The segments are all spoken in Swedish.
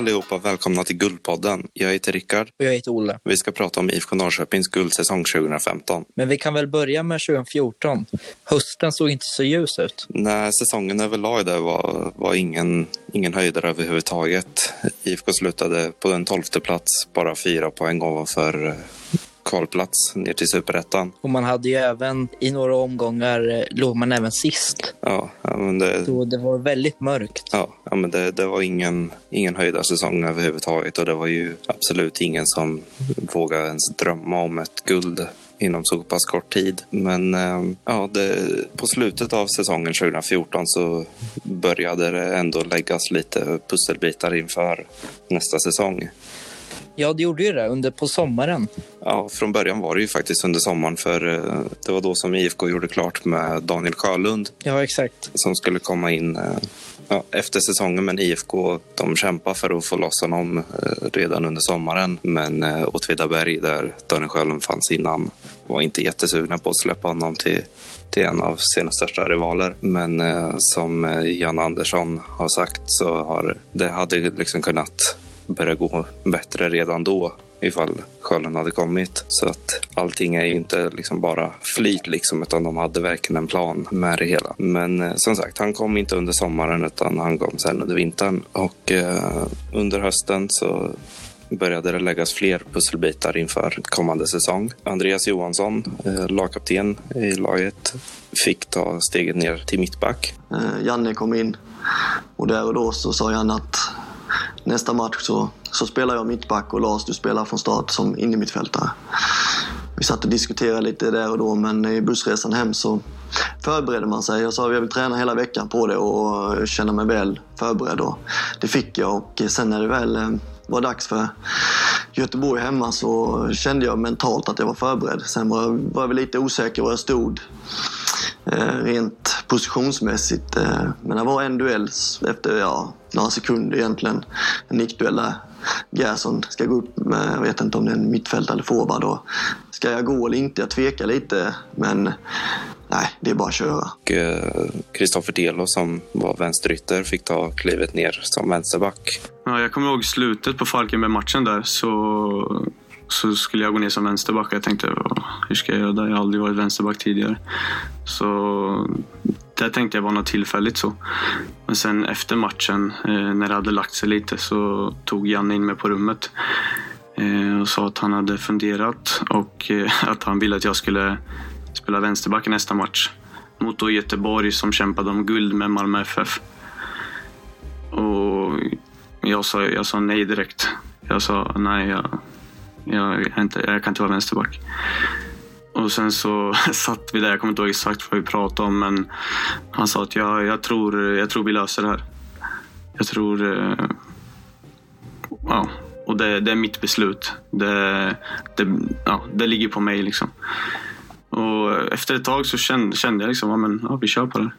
Allihopa, välkomna till Guldpodden. Jag heter Rickard. Och jag heter Olle. Vi ska prata om IFK Norrköpings guldsäsong 2015. Men vi kan väl börja med 2014. Hösten såg inte så ljus ut. Nej, säsongen överlag där var, var ingen, ingen höjdare överhuvudtaget. IFK slutade på en tolfte plats, bara fyra poäng ovanför kvalplats ner till superettan. Och man hade ju även i några omgångar eh, låg man även sist. Ja, men det, Så det var väldigt mörkt. ja, ja, men det, det var ingen, ingen höjda säsong överhuvudtaget och det var ju absolut ingen som vågade ens drömma om ett guld inom så pass kort tid. Men eh, ja, det, på slutet av säsongen 2014 så började det ändå läggas lite pusselbitar inför nästa säsong. Ja, det gjorde ju det under på sommaren. Ja, från början var det ju faktiskt under sommaren för eh, det var då som IFK gjorde klart med Daniel Sjölund Ja, exakt. som skulle komma in eh, ja, efter säsongen. Men IFK de kämpar för att få loss honom eh, redan under sommaren. Men Åtvidaberg, där Daniel Sjölund fanns innan, var inte jättesugna på att släppa honom till till en av sina största rivaler. Men som Jan Andersson har sagt så har det hade liksom kunnat börja gå bättre redan då ifall skölden hade kommit. Så att allting är ju inte liksom bara flyt liksom, utan de hade verkligen en plan med det hela. Men eh, som sagt, han kom inte under sommaren utan han kom sen under vintern. Och eh, under hösten så började det läggas fler pusselbitar inför kommande säsong. Andreas Johansson, eh, lagkapten i laget, fick ta steget ner till mittback. Eh, Janne kom in och där och då så sa Janne att nästa match så, så spelar jag mittback och Lars du spelar från start som innermittfältare. Vi satt och diskuterade lite där och då men i bussresan hem så förberedde man sig. Jag sa att jag vill träna hela veckan på det och känna mig väl förberedd och det fick jag och sen när det väl eh, var dags för Göteborg hemma så kände jag mentalt att jag var förberedd. Sen var jag, var jag väl lite osäker var jag stod rent positionsmässigt. Eh, men det var en duell efter ja, några sekunder egentligen. En nickduell där Gerson ska gå upp med, jag vet inte om det är en mittfältare eller forward. Och ska jag gå eller inte? Jag tvekar lite men nej, det är bara att köra. Kristoffer Delo som var vänsterytter fick ta klivet ner som vänsterback. Ja, jag kommer ihåg slutet på Falkenberg-matchen där så, så skulle jag gå ner som vänsterback. Jag tänkte, hur ska jag göra det? Jag har aldrig varit vänsterback tidigare. Så det tänkte jag var något tillfälligt så. Men sen efter matchen, eh, när det hade lagt sig lite, så tog Janne in mig på rummet eh, och sa att han hade funderat och eh, att han ville att jag skulle spela vänsterback i nästa match. Mot då Göteborg som kämpade om guld med Malmö FF. Och jag sa, jag sa nej direkt. Jag sa nej, jag, jag, jag, inte, jag kan inte vara vänsterback. Och sen så satt vi där, jag kommer inte ihåg exakt vad vi pratade om, men han sa att jag, jag, tror, jag tror vi löser det här. Jag tror... Eh, ja, och det, det är mitt beslut. Det, det, ja, det ligger på mig liksom. Och efter ett tag så kände, kände jag liksom, ja, men, ja, vi kör på det.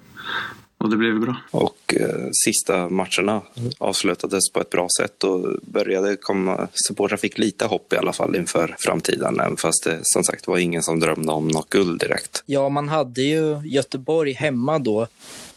Och det blev bra. Och eh, sista matcherna avslutades på ett bra sätt och började komma, supportrar fick lite hopp i alla fall inför framtiden. Även fast det som sagt var ingen som drömde om något guld direkt. Ja, man hade ju Göteborg hemma då.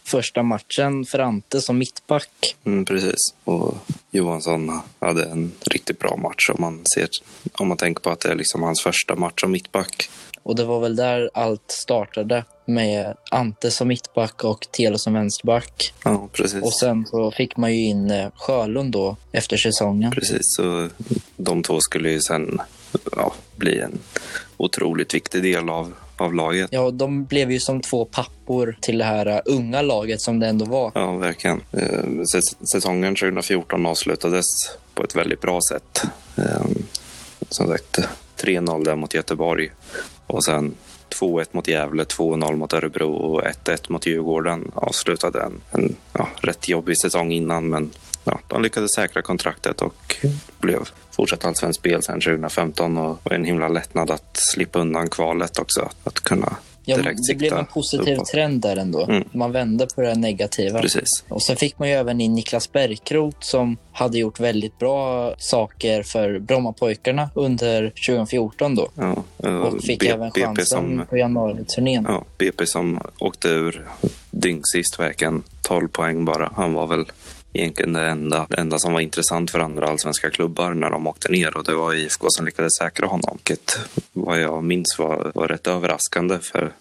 Första matchen för Ante som mittback. Mm, precis. Och Johansson hade en riktigt bra match om man, ser, om man tänker på att det är liksom hans första match som mittback. Och det var väl där allt startade med Ante som mittback och Telo som vänsterback. Ja, precis. Och sen så fick man ju in eh, Sjölund då efter säsongen. Precis, så de två skulle ju sen ja, bli en otroligt viktig del av, av laget. Ja, de blev ju som två pappor till det här eh, unga laget som det ändå var. Ja, verkligen. Eh, säs- Säsongen 2014 avslutades på ett väldigt bra sätt. Eh, Som sagt, 3-0 där mot Göteborg och sen 2-1 mot Gävle, 2-0 mot Örebro och 1-1 mot Djurgården avslutade en, en ja, rätt jobbig säsong innan men ja, de lyckades säkra kontraktet och blev fortsatt allsvenskt spel sen 2015 och och en himla lättnad att slippa undan kvalet också. Att kunna Ja, det blev en positiv uppåt. trend där ändå. Mm. Man vände på det negativa. Precis. Och sen fick man ju även in Niklas Bergkrot som hade gjort väldigt bra saker för Brommapojkarna under 2014 då. Ja, Och fick B- även BP chansen som på januariturnén. Ja, BP som åkte ur dyngsist verkligen 12 poäng bara. Han var väl egentligen det enda, det enda som var intressant för andra allsvenska klubbar när de åkte ner och det var IFK som lyckades säkra honom. Vilket vad jag minns var, var rätt överraskande för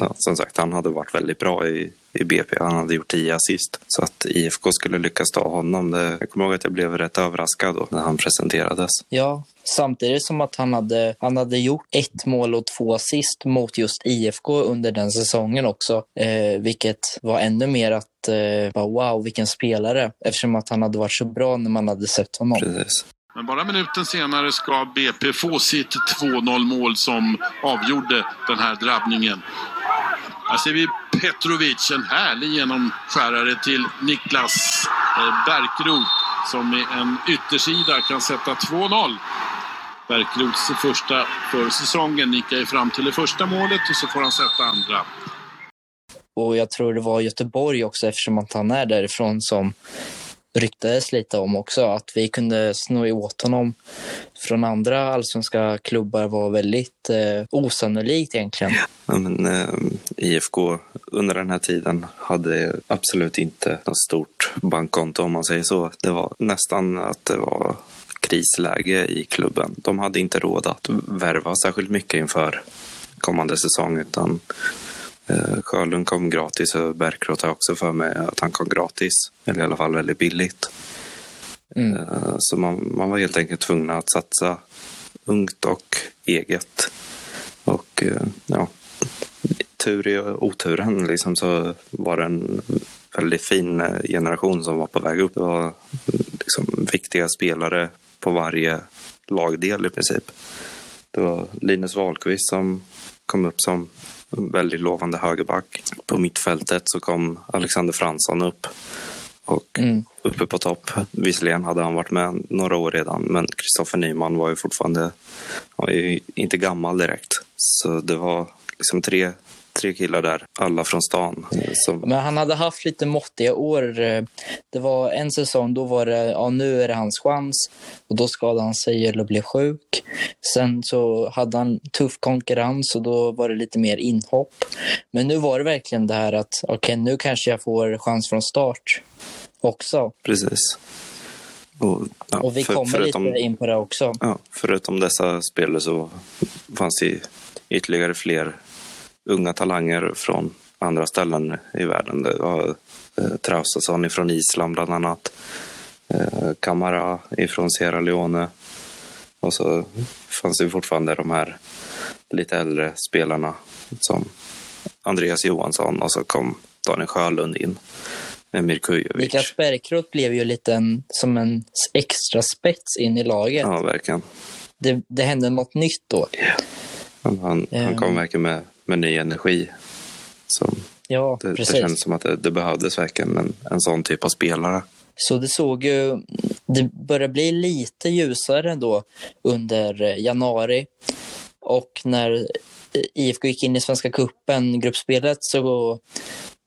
ja, som sagt, han hade varit väldigt bra i, i BP. Han hade gjort 10 assist. Så att IFK skulle lyckas ta honom, det, jag kommer ihåg att jag blev rätt överraskad då när han presenterades. Ja, samtidigt som att han hade, han hade gjort ett mål och två assist mot just IFK under den säsongen också. Eh, vilket var ännu mer att eh, bara, wow, vilken spelare. Eftersom att han hade varit så bra när man hade sett honom. Precis. Men bara minuten senare ska BP få sitt 2-0 mål som avgjorde den här drabbningen. Här ser vi Petrovic, en härlig genomskärare till Niklas eh, Bärkroth som med en yttersida kan sätta 2-0. Bärkroths första för säsongen nickar ju fram till det första målet och så får han sätta andra. Och jag tror det var Göteborg också eftersom att han är därifrån som ryktades lite om också. Att vi kunde sno åt honom från andra allsvenska klubbar var väldigt eh, osannolikt egentligen. Ja, men, eh, IFK under den här tiden hade absolut inte något stort bankkonto om man säger så. Det var nästan att det var krisläge i klubben. De hade inte råd att värva särskilt mycket inför kommande säsong utan Eh, Sjölund kom gratis och Bärkroth har också för mig att han kom gratis. Eller i alla fall väldigt billigt. Mm. Eh, så man, man var helt enkelt tvungen att satsa ungt och eget. Och eh, ja, tur i oturen liksom så var det en väldigt fin generation som var på väg upp. Det var liksom viktiga spelare på varje lagdel i princip. Det var Linus Wahlqvist som kom upp som väldigt lovande högerback. På mittfältet så kom Alexander Fransson upp. Och mm uppe på topp, visserligen hade han varit med några år redan, men Kristoffer Nyman var ju fortfarande var ju inte gammal direkt. Så det var liksom tre tre killar där, alla från stan. Som... Men han hade haft lite måttiga år. Det var en säsong, då var det, ja nu är det hans chans. Och då skadade han sig eller blev sjuk. Sen så hade han tuff konkurrens och då var det lite mer inhopp. Men nu var det verkligen det här att, okej okay, nu kanske jag får chans från start också. Precis. Och, ja, och vi för, kommer förutom, lite in på det också. Ja, förutom dessa spelare så fanns det ytterligare fler unga talanger från andra ställen i världen. Det var eh, Traustason från Island bland annat. Eh, Kamara ifrån Sierra Leone. Och så fanns det fortfarande de här lite äldre spelarna som Andreas Johansson och så kom Daniel Sjölund in. Emir Kujovic. Niklas Bärkroth blev ju lite en, som en extra spets in i laget. Ja, verkligen. Det, det hände något nytt då. Yeah. Han, han kom um, verkligen med med ny energi. Så ja, det, precis. det kändes som att det, det behövdes verkligen en, en sån typ av spelare. Så det såg ju, det började bli lite ljusare då under januari. Och när IFK gick in i Svenska Kuppen gruppspelet så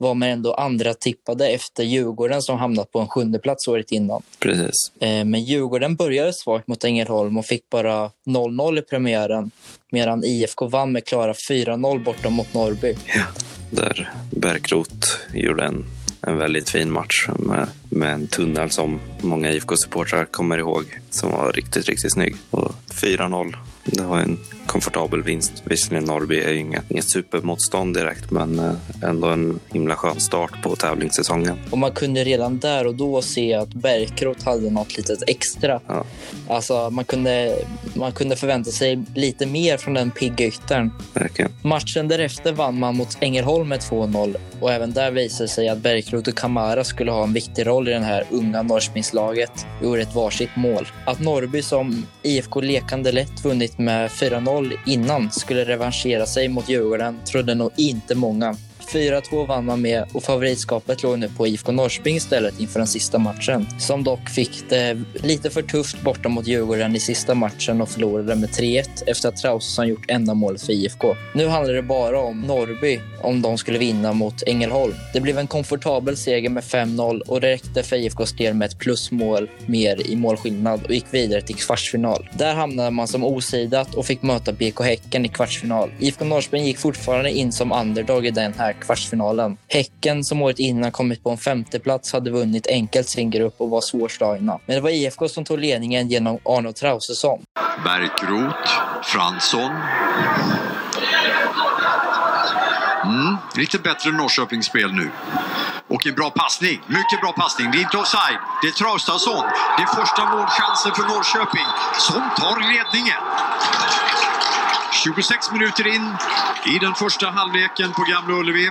var man ändå andra tippade efter Djurgården som hamnat på en sjunde plats året innan. Precis. Eh, men Djurgården började svagt mot Ängelholm och fick bara 0-0 i premiären medan IFK vann med klara 4-0 borta mot Norrby. Ja, där Bärkrot gjorde en, en väldigt fin match med, med en tunnel som många IFK-supportrar kommer ihåg som var riktigt, riktigt snygg. Och 4-0 det var en komfortabel vinst. Visserligen Norrby är inget, inget supermotstånd direkt, men eh, ändå en himla skön start på tävlingssäsongen. Och man kunde redan där och då se att Bärkroth hade något litet extra. Ja. Alltså, man kunde, man kunde förvänta sig lite mer från den pigga yttern. Verkligen. Matchen därefter vann man mot Ängelholm med 2-0 och även där visade sig att Bärkroth och Kamara skulle ha en viktig roll i det här unga Norrköpingslaget. Gjorde ett varsitt mål. Att Norrby som IFK lekande lätt vunnit med 4-0 innan skulle revanschera sig mot Djurgården trodde nog inte många. 4-2 vann man med och favoritskapet låg nu på IFK Norrköping istället inför den sista matchen. Som dock fick det lite för tufft borta mot Djurgården i sista matchen och förlorade med 3-1 efter att Trausson gjort enda målet för IFK. Nu handlar det bara om Norrby om de skulle vinna mot Ängelholm. Det blev en komfortabel seger med 5-0 och det räckte för IFKs del med ett plusmål mer i målskillnad och gick vidare till kvartsfinal. Där hamnade man som osidat och fick möta BK Häcken i kvartsfinal. IFK Norrköping gick fortfarande in som underdog i den här här kvartsfinalen. Häcken som året innan kommit på en femteplats hade vunnit enkelt sin grupp och var svårslagna. Men det var IFK som tog ledningen genom Arno Trausesson. Bärkroth, Fransson. Mm, lite bättre Norrköpingsspel nu. Och en bra passning. Mycket bra passning. Det är inte offside. Det är Traustason. Det är första målchansen för Norrköping som tar ledningen. 26 minuter in i den första halvleken på Gamla Ullevi.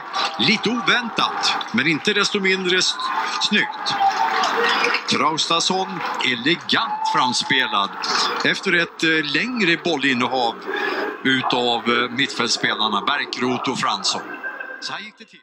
Lite oväntat, men inte desto mindre snyggt. Traustason elegant framspelad efter ett eh, längre bollinnehav utav eh, mittfältspelarna mittfältsspelarna och Fransson. Så här gick det till.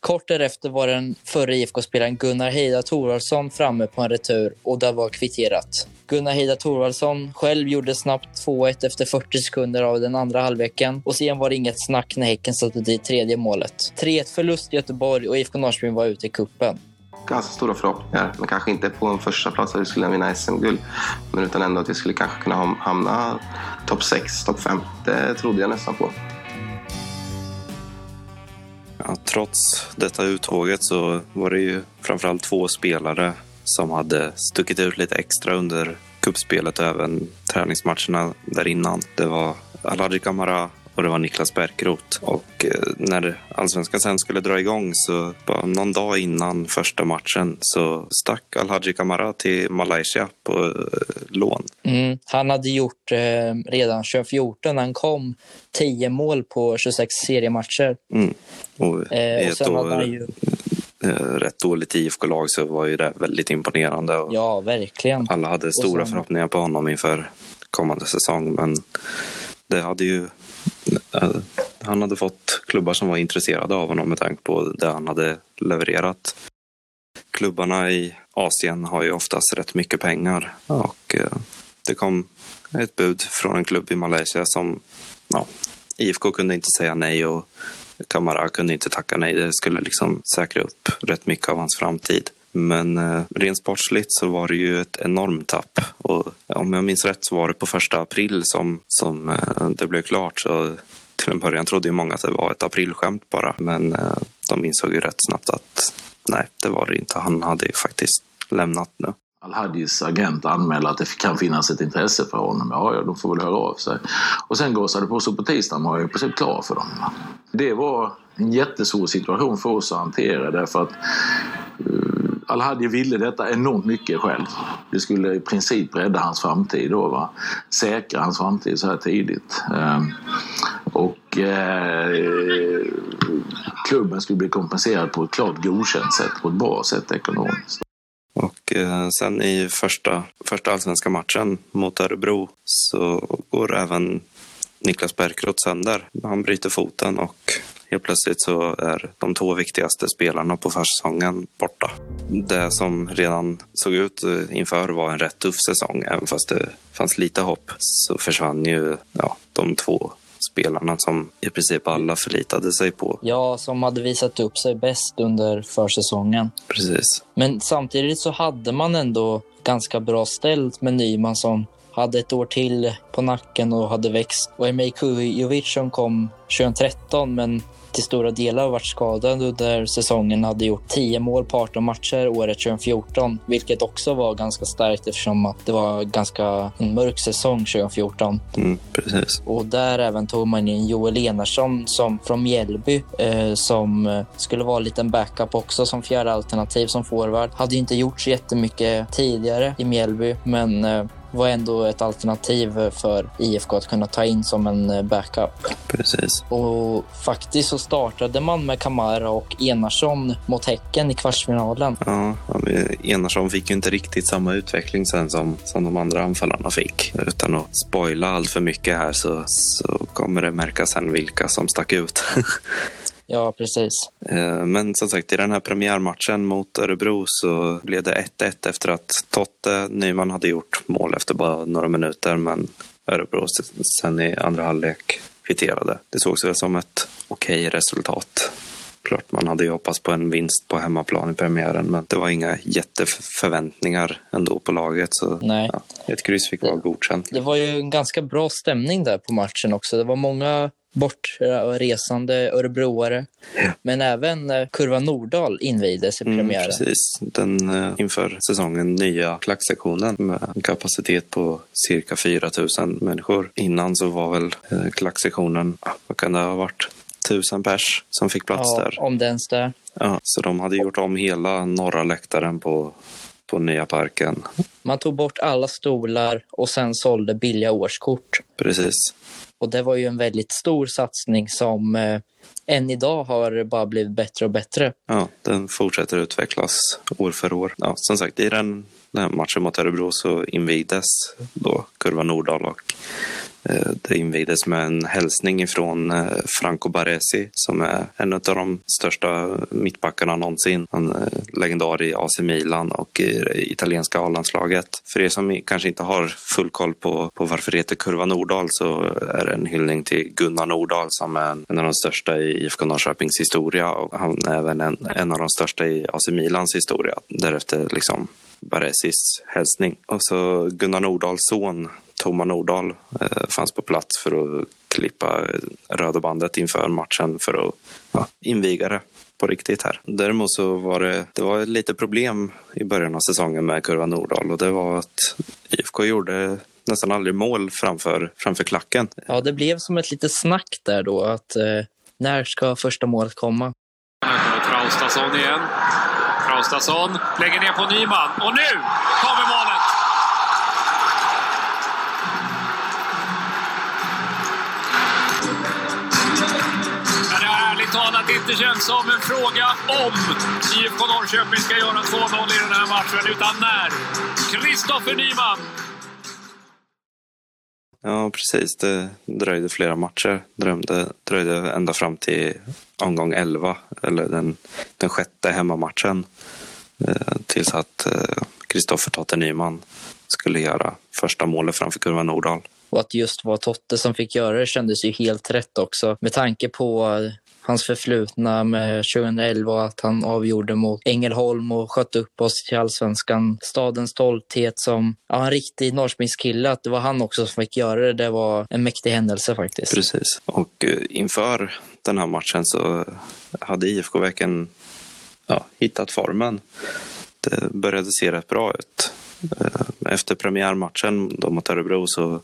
Kort därefter var den förre IFK-spelaren Gunnar Heida Thorvaldsson framme på en retur och det var kvitterat. Gunnar Heida Thorvaldsson själv gjorde snabbt 2-1 efter 40 sekunder av den andra halvleken och sen var det inget snack när Häcken satte dit tredje målet. 3-1 förlust i Göteborg och IFK Norrköping var ute i kuppen. Ganska stora förhoppningar, men kanske inte på en första plats att vi skulle vinna SM-guld. Men utan ändå att vi skulle kanske kunna hamna topp 6, topp 5. Det trodde jag nästan på. Ja, trots detta uttåget så var det ju framförallt två spelare som hade stuckit ut lite extra under kuppspelet och även träningsmatcherna där innan. Det var Alhaji Kamara och det var Niklas Bärkroth. Och eh, när allsvenskan sen skulle dra igång så bara någon dag innan första matchen så stack Alhaji Kamara till Malaysia på eh, lån. Mm. Han hade gjort eh, redan 2014 när han kom 10 mål på 26 seriematcher. Mm. Och, eh, och sen hade han ju rätt dåligt IFK-lag så var ju det väldigt imponerande. Och ja, verkligen. Alla hade stora sen... förhoppningar på honom inför kommande säsong men det hade ju Eh, han hade fått klubbar som var intresserade av honom med tanke på det han hade levererat. Klubbarna i Asien har ju oftast rätt mycket pengar och eh, det kom ett bud från en klubb i Malaysia som ja, IFK kunde inte säga nej och Kamara kunde inte tacka nej. Det skulle liksom säkra upp rätt mycket av hans framtid. Men eh, rent sportsligt så var det ju ett enormt tapp. Och om jag minns rätt så var det på första april som, som eh, det blev klart. Så till en början trodde ju många att det var ett aprilskämt bara. Men eh, de insåg ju rätt snabbt att nej, det var det inte. Han hade ju faktiskt lämnat nu. Al-Hadis agent anmäla att det kan finnas ett intresse för honom. Ja, ja, de får väl höra av sig. Och sen gasade det på så på tisdagen var jag i princip klar för dem. Det var en jättesvår situation för oss att hantera därför att eh, Al-Hadi ville detta enormt mycket själv. Det skulle i princip rädda hans framtid då, va? säkra hans framtid så här tidigt. Eh, och eh, klubben skulle bli kompenserad på ett klart godkänt sätt, på ett bra sätt ekonomiskt. Och eh, sen i första, första allsvenska matchen mot Örebro så går även Niklas Bärkroth sönder. Han bryter foten och Helt plötsligt så är de två viktigaste spelarna på försäsongen borta. Det som redan såg ut inför var en rätt tuff säsong. Även fast det fanns lite hopp så försvann ju ja, de två spelarna som i princip alla förlitade sig på. Ja, som hade visat upp sig bäst under försäsongen. Precis. Men samtidigt så hade man ändå ganska bra ställt med Nyman som hade ett år till på nacken och hade växt. Och Emil Kujovic som kom 2013 men till stora delar varit skadad under säsongen. Hade gjort 10 mål på 18 matcher året 2014, vilket också var ganska starkt eftersom det var ganska en mörk säsong 2014. Mm, precis. Och där även tog man in Joel Enarsson som från Mjällby eh, som skulle vara en liten backup också som fjärde alternativ som forward. Hade inte gjort så jättemycket tidigare i Mjällby, men eh, var ändå ett alternativ för IFK att kunna ta in som en eh, backup. Precis. Och faktiskt så startade man med Kamara och Enarsson mot Häcken i kvartsfinalen. Ja, Enarsson fick ju inte riktigt samma utveckling sen som, som de andra anfallarna fick. Utan att spoila allt för mycket här så, så kommer det märkas sen vilka som stack ut. Ja, precis. Eh, men som sagt, i den här premiärmatchen mot Örebro så blev det 1-1 efter att Totte Nyman hade gjort mål efter bara några minuter. Men Örebro sen i andra halvlek kvitterade. Det sågs väl som ett okej resultat. Klart man hade ju hoppats på en vinst på hemmaplan i premiären men det var inga jätteförväntningar ändå på laget. Så Nej. Ja, ett kryss fick vara godkänt. Det var ju en ganska bra stämning där på matchen också. Det var många bortresande örebroare. Ja. Men även eh, Kurva Nordahl invigdes i Mm, premiären. precis. Den eh, inför säsongen nya klacksektionen med en kapacitet på cirka 4 000 människor. Innan så var väl eh, klacksektionen, vad kan det ha varit, 1000 pers som fick plats ja, där. om det ens där. Ja, så de hade gjort om hela norra läktaren på, på nya parken. Man tog bort alla stolar och sen sålde billiga årskort. Precis. Och det var ju en väldigt stor satsning som eh, än idag har bara blivit bättre och bättre. Ja, den fortsätter utvecklas år för år. Ja, som sagt, i den, den här matchen mot Örebro så invigdes då Kurva Nordahl och Eh, det invigdes med en hälsning ifrån eh, Franco Baresi som är en av de största mittbackarna någonsin. Han är legendar i AC Milan och i det italienska A-landslaget. För er som kanske inte har full koll på, på varför det heter Kurva Nordahl så är det en hyllning till Gunnar Nordahl som är en av de största i IFK Norrköpings historia och han är även en, en av de största i AC Milans historia. Därefter liksom Baresis hälsning. Och så Gunnar Nordahls son Toma Nordahl eh, fanns på plats för att klippa röda bandet inför matchen för att ja, inviga det på riktigt här. Däremot så var det, det var lite problem i början av säsongen med Kurva Nordahl och det var att IFK gjorde nästan aldrig mål framför, framför klacken. Ja, det blev som ett litet snack där då att eh, när ska första målet komma? Här kommer Traustason igen. Traustason lägger ner på Nyman. Och nu kommer målet! Men det har ärligt talat inte känts som en fråga om IFK Norrköping ska göra 2-0 i den här matchen, utan när. Kristoffer Nyman Ja, precis. Det dröjde flera matcher. Drömde, dröjde ända fram till omgång 11, eller den, den sjätte hemmamatchen. Eh, tills att eh, Kristoffer eh, Totte Nyman skulle göra första målet framför Kurva Nordahl. Och att just vara Totte som fick göra det kändes ju helt rätt också. Med tanke på eh, hans förflutna med 2011 och att han avgjorde mot Ängelholm och sköt upp oss till allsvenskan. Stadens stolthet som ja, en riktig Norrköpingskille. Att det var han också som fick göra det, det var en mäktig händelse faktiskt. Precis. Och eh, inför den här matchen så hade IFK verkligen ja, hittat formen. Det började se rätt bra ut. Eh, efter premiärmatchen då mot Örebro så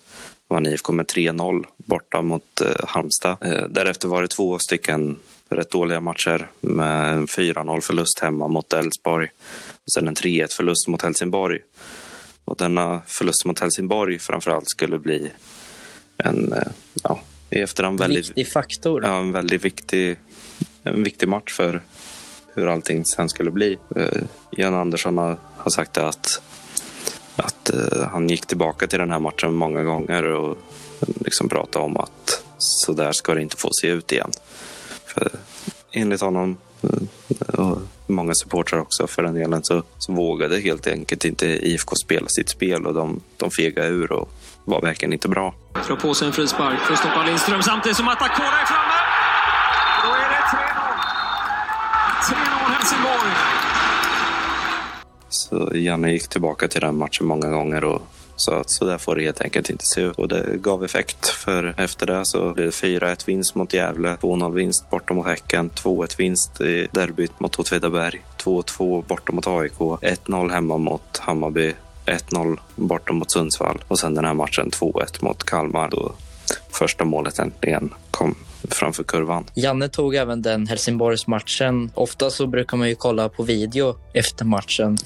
vann IFK med 3-0 borta mot eh, Halmstad. Eh, därefter var det två stycken rätt dåliga matcher med en 4-0 förlust hemma mot Elfsborg och sen en 3-1 förlust mot Helsingborg. Och denna förlust mot Helsingborg framförallt skulle bli en, eh, ja, i efterhand väldigt... Viktig faktor. Ja, en väldigt viktig, en viktig match för hur allting sen skulle bli. Eh, Jan Andersson har, har sagt att att eh, han gick tillbaka till den här matchen många gånger och eh, liksom pratade om att så där ska det inte få se ut igen. För enligt honom eh, och många supportrar också för den delen så, så vågade helt enkelt inte IFK spela sitt spel och de, de fegade ur och var verkligen inte bra. Slår på sig en frispark för att stoppa Lindström samtidigt som Atakora är framme. Då är det 3-0. 3-0 Helsingborg. Så Janne gick tillbaka till den matchen många gånger och sa att så där får det helt enkelt inte se ut. Och det gav effekt för efter det så blev det 4-1 vinst mot Gävle, 2-0 vinst borta mot Häcken, 2-1 vinst i derbyt mot Åtvidaberg, 2-2 borta mot AIK, 1-0 hemma mot Hammarby, 1-0 borta mot Sundsvall och sen den här matchen 2-1 mot Kalmar då första målet äntligen kom framför kurvan. Janne tog även den Helsingborgsmatchen. Ofta så brukar man ju kolla på video efter matchen.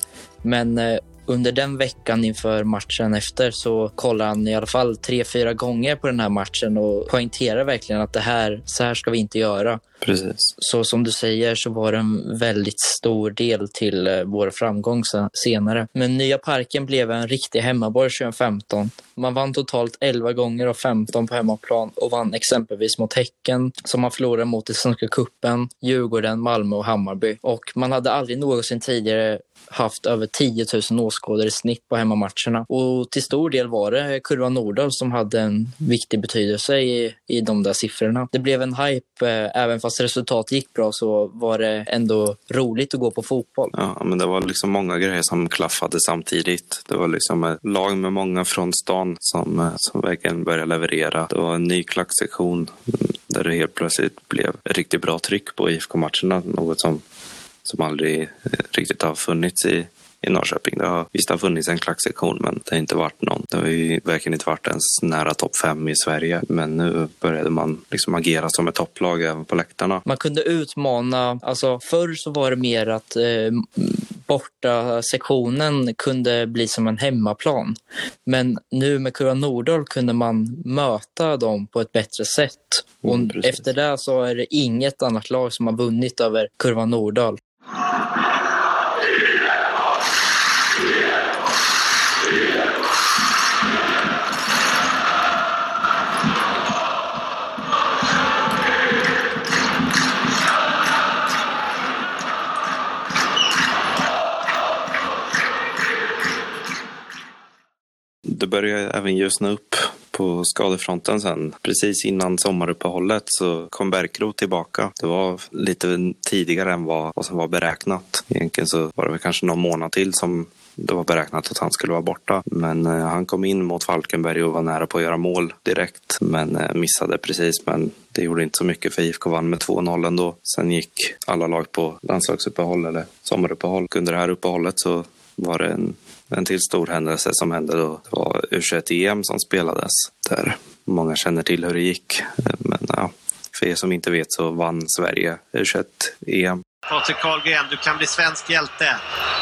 Men eh, under den veckan inför matchen efter så kollar han i alla fall tre, fyra gånger på den här matchen och poängterar verkligen att det här, så här ska vi inte göra. Precis. Så som du säger så var det en väldigt stor del till eh, vår framgång senare. Men nya parken blev en riktig hemmaborg 2015. Man vann totalt 11 gånger av 15 på hemmaplan och vann exempelvis mot Häcken som man förlorade mot i Svenska cupen, Djurgården, Malmö och Hammarby. Och man hade aldrig någonsin tidigare haft över 10 000 åskådare i snitt på hemmamatcherna. Och till stor del var det Kurva Nordahl som hade en viktig betydelse i, i de där siffrorna. Det blev en hype eh, även fast fast resultat gick bra så var det ändå roligt att gå på fotboll. Ja, men det var liksom många grejer som klaffade samtidigt. Det var liksom ett lag med många från stan som, eh, som verkligen började leverera. Det var en ny klacksektion där det helt plötsligt blev riktigt bra tryck på IFK-matcherna. Något som, som aldrig eh, riktigt har funnits i, i Norrköping. Det har, visst har funnits en klacksektion men det har inte varit någon. Det har ju verkligen inte varit ens nära topp fem i Sverige. Men nu började man liksom agera som ett topplag även på läktarna. Man kunde utmana, alltså förr så var det mer att eh, borta sektionen kunde bli som en hemmaplan. Men nu med Kurva Nordahl kunde man möta dem på ett bättre sätt. Och Mm, efter det så är det inget annat lag som har vunnit över Kurva Nordahl. Det började även ljusna upp på skadefronten sen. Precis innan sommaruppehållet så kom Bärkroth tillbaka. Det var lite tidigare än vad, vad som var beräknat. Egentligen så var det väl kanske någon månad till som det var beräknat att han skulle vara borta. Men eh, han kom in mot Falkenberg och var nära på att göra mål direkt. Men eh, missade precis. Men det gjorde inte så mycket för IFK vann med 2-0 ändå. Sen gick alla lag på landslagsuppehåll eller sommaruppehåll. Under det här uppehållet så var det en, en till stor händelse som hände då. Det var U21-EM som spelades där många känner till hur det gick. Men ja, för er som inte vet så vann Sverige U21-EM. Patrik Karlgren, du kan bli svensk hjälte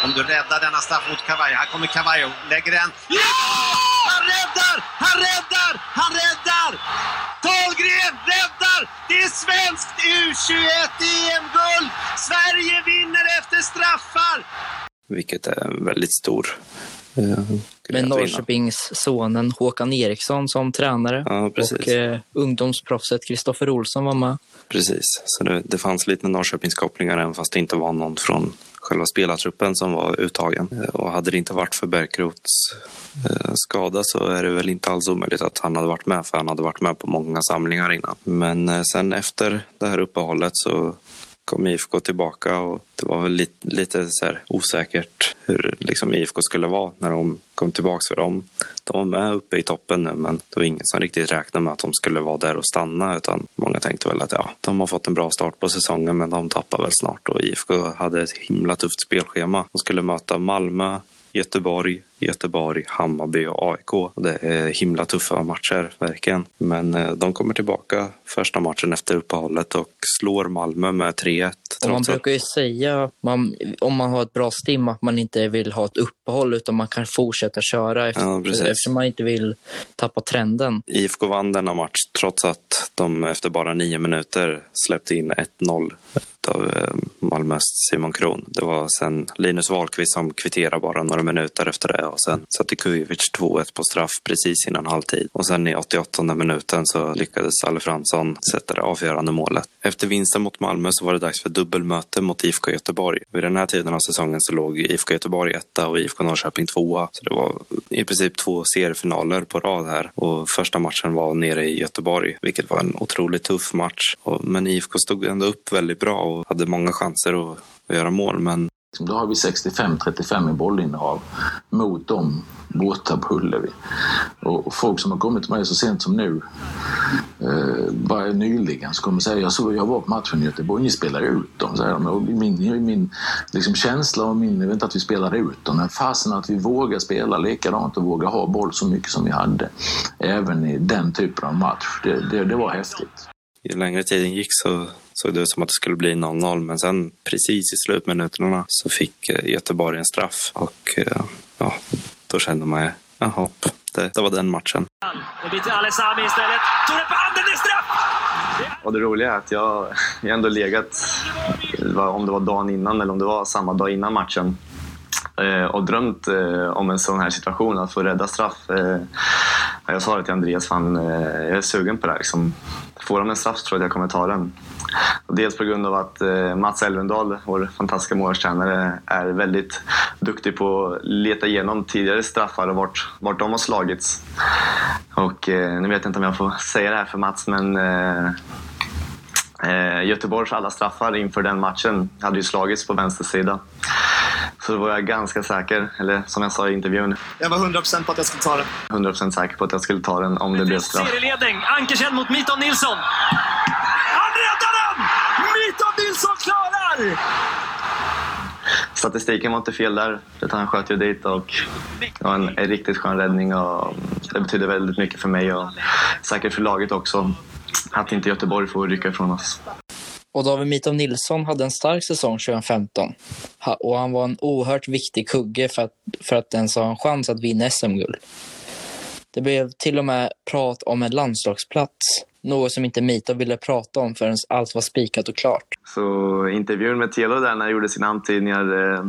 om du räddar denna straff mot Cavallo. Här kommer Cavallo, lägger den. Ja! Han räddar! Han räddar! Han räddar! Karlgren räddar! Det är svenskt U21-EM-guld! Sverige vinner efter straffar! Vilket är en väldigt stor eh, Med. Norrköpingssonen Håkan Eriksson som tränare. Ja. Och eh, ungdomsproffset Kristoffer Olsson var med. Precis, så det, det fanns lite Norrköpingskopplingar även fast det inte var någon från själva spelartruppen som var uttagen. Eh, Och hade det inte varit för Bärkroths eh, skada så är det väl inte alls omöjligt att han hade varit med för han hade varit med på många samlingar innan. Men eh, sen efter det här uppehållet så kom IFK tillbaka och det var väl lite, lite så här osäkert hur liksom IFK skulle vara när de kom tillbaka för dem. De var med uppe i toppen nu men det var ingen som riktigt räknade med att de skulle vara där och stanna utan många tänkte väl att ja, de har fått en bra start på säsongen men de tappar väl snart och IFK hade ett himla tufft spelschema. De skulle möta Malmö, Göteborg, Göteborg, Hammarby och AIK. Det är himla tuffa matcher, verkligen. Men eh, de kommer tillbaka första matchen efter uppehållet och slår Malmö med 3-1. Och man brukar ju säga, man, om man har ett bra stim, att man inte vill ha ett uppehåll utan man kan fortsätta köra efter, Ja, eftersom man inte vill tappa trenden. IFK vann denna match trots att de efter bara nio minuter släppte in 1-0 av eh, Malmös Simon Kron. Det var sen Linus Wahlqvist som kvitterade bara några minuter efter det och sen satte Kujovic 2-1 på straff precis innan halvtid. Och sen i 88 minuten så lyckades Alle Fransson sätta det avgörande målet. Efter vinsten mot Malmö så var det dags för dubbelmöte mot IFK Göteborg. Vid den här tiden av säsongen så låg IFK Göteborg etta och IFK Norrköping tvåa. Så det var i princip två seriefinaler på rad här. Och första matchen var nere i Göteborg, vilket var en otroligt tuff match. Men IFK stod ändå upp väldigt bra och hade många chanser att, att göra mål. Men Liksom, då har vi 65-35 i bollinnehav mot dem borta på Ullevi. Och folk som har kommit till mig så sent som nu, eh, bara nyligen, så kommer säga jag såg jag var på matchen i Göteborg, ni spelade ut dem. Säger de. Och min min liksom, känsla och min, jag vet inte att vi spelade ut dem, men fasen att vi vågar spela likadant och vågar ha boll så mycket som vi hade. Även i den typen av match. Det, det, det var häftigt. ju längre tiden gick så såg det ut som att det skulle bli 0-0. Men sen precis i slutminuterna så fick eh, Göteborg en straff. Och eh, ja, då kände man ju, jaha, det, det var den matchen. Det blir till Alessami istället. Tore på handen, det är straff! Och det roliga är att jag, jag ändå legat, var- om det var dagen innan eller om det var samma dag innan matchen, eh, Eh, och drömt eh, om en sån här situation, att få rädda straff. Eh, jag sa det till Andreas, fan, jag är sugen på det här. Liksom. Får de en straff så tror jag att jag kommer ta den. Dels på grund av att Mats Elvendal, vår fantastiska målvaktstränare, är väldigt duktig på att leta igenom tidigare straffar och vart, vart de har slagits. Och nu vet jag inte om jag får säga det här för Mats, men Göteborgs alla straffar inför den matchen hade ju slagits på vänster sida. Så då var jag ganska säker, eller som jag sa i intervjun, Jag var 100% på att jag skulle ta den. 100% säker på att jag skulle ta den om det blev straff. Serieledning. Ankersen mot Miton Nilsson. Han räddar den! Miton Nilsson klarar! Statistiken var inte fel där, utan han sköt ju dit och det var en, en riktigt skön räddning och det betyder väldigt mycket för mig och säkert för laget också att inte Göteborg får rycka ifrån oss. Och David Mitov Nilsson hade en stark säsong 2015 och han var en oerhört viktig kugge för att, för att ens ha en chans att vinna SM-guld. Det blev till och med prat om en landslagsplats, något som inte Mitov ville prata om förrän allt var spikat och klart. Så intervjun med Telo där när jag gjorde sina antydningar eh,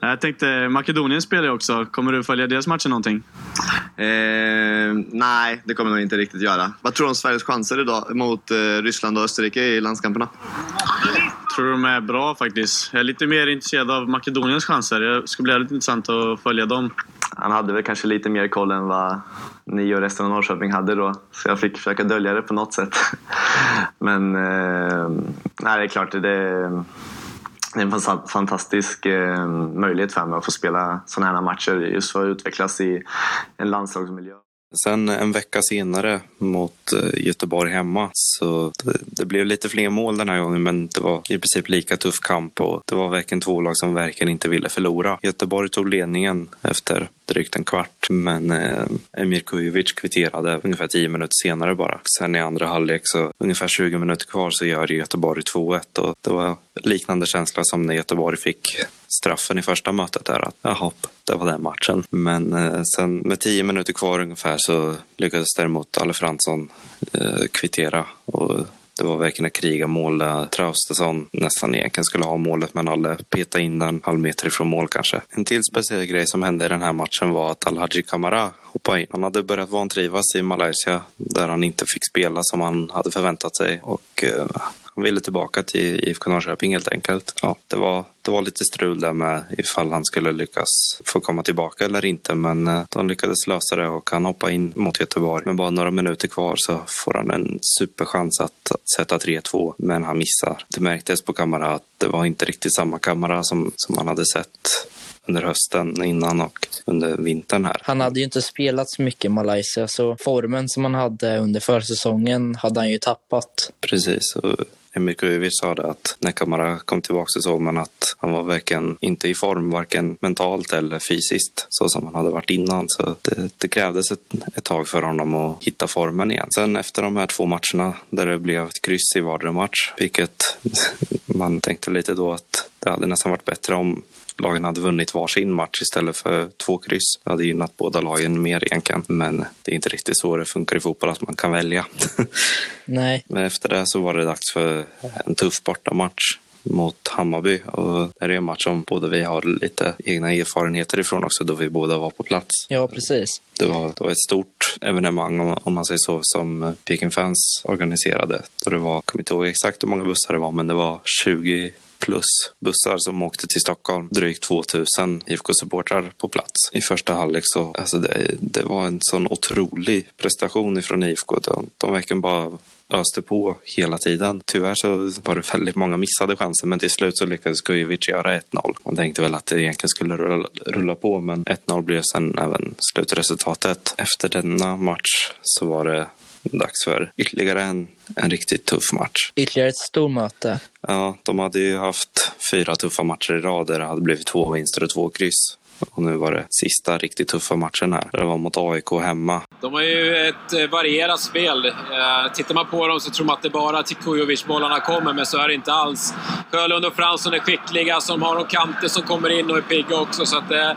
Jag tänkte, Makedonien spelar ju också. Kommer du följa deras matcher någonting? Eh, nej, det kommer jag nog inte riktigt göra. Vad tror du om Sveriges chanser idag mot eh, Ryssland och Österrike i landskamperna? tror de är bra faktiskt. Jag är lite mer intresserad av Makedoniens chanser. Det ska bli väldigt intressant att följa dem. Han hade väl kanske lite mer koll än vad ni och resten av Norrköping hade då. Så jag fick försöka dölja det på något sätt. Men eh, nej, det är klart, det, det är en fantastisk eh, möjlighet för mig att få spela sådana här matcher. Just för att utvecklas i en landslagsmiljö. Sen en vecka senare mot eh, Göteborg hemma så det, det blev lite fler mål den här gången men det var i princip lika tuff kamp och det var verkligen två lag som verkligen inte ville förlora. Göteborg tog ledningen efter drygt en kvart men eh, Emir Kujovic kvitterade ungefär tio minuter senare bara. Sen i andra halvlek så ungefär 20 minuter kvar så gör Göteborg 2-1 och det var liknande känsla som när Göteborg fick straffen i första mötet där att jaha, det var den matchen. Men eh, sen med tio minuter kvar ungefär så lyckades däremot Alle Fransson eh, kvittera och det var verkligen ett krigarmål där Traustason nästan egentligen skulle ha målet men Alle petade in den halv meter ifrån mål kanske. En till speciell grej som hände i den här matchen var att Alhaji Kamara hoppade in. Han hade börjat vantrivas i Malaysia där han inte fick spela som han hade förväntat sig och eh, han ville tillbaka till IFK Norrköping helt enkelt. Ja, det, var, det var lite strul där med ifall han skulle lyckas få komma tillbaka eller inte. Men eh, de lyckades lösa det och han hoppade in mot Göteborg. Med bara några minuter kvar så får han en superchans att, att sätta 3-2. Men han missar. Det märktes på Kamara att det var inte riktigt samma Kamara som, som man hade sett under hösten innan och under vintern här. Han hade ju inte spelat så mycket i Malaysia så formen som han hade under försäsongen hade han ju tappat. Precis. Och Emir Kujovic sa det att när Kamara kom tillbaka så såg man att han var verkligen inte i form, varken mentalt eller fysiskt, så som han hade varit innan. Så det, det krävdes ett, ett tag för honom att hitta formen igen. Sen efter de här två matcherna där det blev ett kryss i vardera match, vilket man tänkte lite då att det hade nästan varit bättre om lagen hade vunnit varsin match istället för två kryss. Det hade gynnat båda lagen mer egentligen. Men det är inte riktigt så det funkar i fotboll att man kan välja. Nej, Men efter det så var det dags för en tuff bortamatch mot Hammarby. Och det är en match som både vi har lite egna erfarenheter ifrån också då vi båda var på plats. ja precis. Det var, det var ett stort evenemang om, om man säger så som Peking Fans organiserade. Då det var, jag kommer inte ihåg exakt hur många bussar det var men det var 20 plus bussar som åkte till Stockholm. Drygt 2000 IFK-supportrar på plats. I första halvlek så, alltså det, det var en sån otrolig prestation ifrån IFK. De, de verkligen bara öste på hela tiden. Tyvärr så var det väldigt många missade chanser men till slut så lyckades Kujovic göra 1-0. Man tänkte väl att det egentligen skulle rulla, rulla på men 1-0 blev sen även slutresultatet. Efter denna match så var det dags för ytterligare en, en riktigt tuff match. Ytterligare ett stormöte. Ja, de hade ju haft fyra tuffa matcher i rad där det hade blivit två vinster och två kryss. Och nu var det sista riktigt tuffa matchen här. Det var mot AIK hemma. De har ju ett eh, varierat spel. Eh, Tittar man på dem så tror man att det bara till Kujovic-bollarna kommer, men så är det inte alls. Sjölund och Fransson är skickliga, som har de kanter som kommer in och är pigga också. Så att, eh,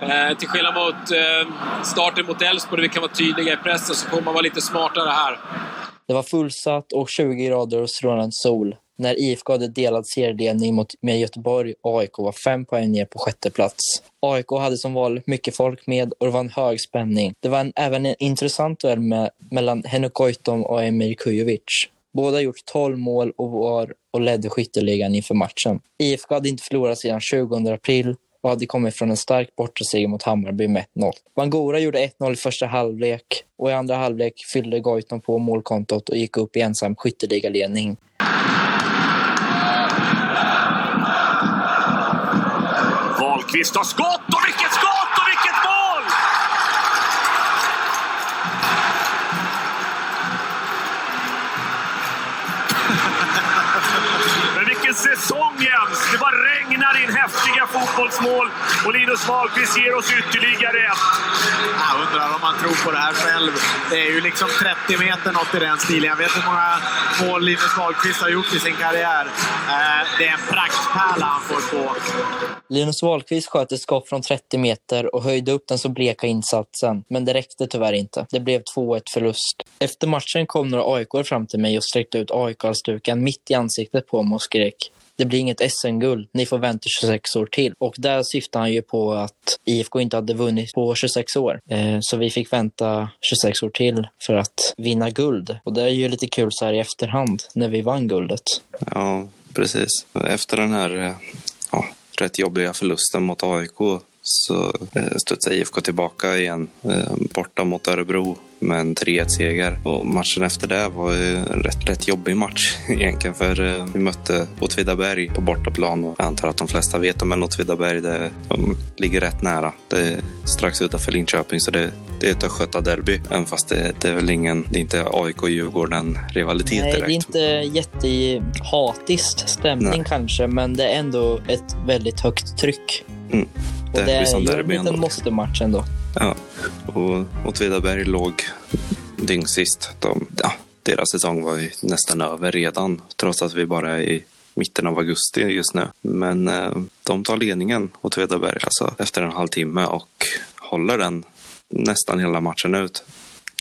eh, till skillnad mot eh, starten mot Elfsborg, där vi kan vara tydliga i pressen, så får man vara lite smartare här. Det var fullsatt och 20 grader och strålande sol när IFK hade delad serieledning mot, med Göteborg och AIK var fem poäng ner på sjätte plats. AIK hade som vanligt mycket folk med och det var en hög spänning. Det var en, även en intressant duell med, mellan Henok Goitom och Emir Kujovic. Båda har gjort 12 mål och var och ledde skytteligan inför matchen. IFK hade inte förlorat sedan 20 april och hade kommit från en stark bortaseger mot Hammarby med 1-0. Bangura gjorde 1-0 i första halvlek och i andra halvlek fyllde Goitom på målkontot och gick upp i ensam skytteligaledning. Wahlqvist har skott och vilket fotbollsmål och Linus Wahlqvist ger oss ytterligare ett. Jag undrar om man tror på det här själv. Det är ju liksom 30 meter något i den stilen. Jag vet hur många mål Linus Wahlqvist har gjort i sin karriär. Eh, Det är en praktpärla han får på. Linus Wahlqvist sköt ett skott från 30 meter och höjde upp den så bleka insatsen, men det räckte tyvärr inte. Det blev 2-1 förlust. Efter matchen kom några AIK fram till mig och sträckte ut AIK-halsduken mitt i ansiktet på mig och skrek det blir inget SM-guld, ni får vänta 26 år till. Och där syftar han ju på att IFK inte hade vunnit på 26 år. Eh, Så vi fick vänta 26 år till för att vinna guld. Och det är ju lite kul så här i efterhand, när vi vann guldet. Ja, precis. Efter den här eh, ja, rätt jobbiga förlusten mot AIK så eh, studsade IFK tillbaka igen eh, borta mot Örebro med en 3-1-seger. Och matchen efter det var ju en rätt, rätt jobbig match egentligen för eh, vi mötte Åtvidaberg på bortaplan och jag antar att de flesta vet om en Åtvidaberg. Det, de ligger rätt nära. Det är strax utanför Linköping så det, det är ett östgötaderby. Även fast det, det är väl ingen, det är inte AIK-Djurgården-rivalitet Nej, det direkt. är inte jättehatisk stämning Nej. kanske, men det är ändå ett väldigt högt tryck. Mm. Och det är ju derby en liten måste-match ändå. Ja, och Åtvidaberg låg dyngsist. De, ja, deras säsong var ju nästan över redan, trots att vi bara är i mitten av augusti just nu. Men eh, de tar ledningen, Åtvidaberg, alltså efter en halvtimme och håller den nästan hela matchen ut.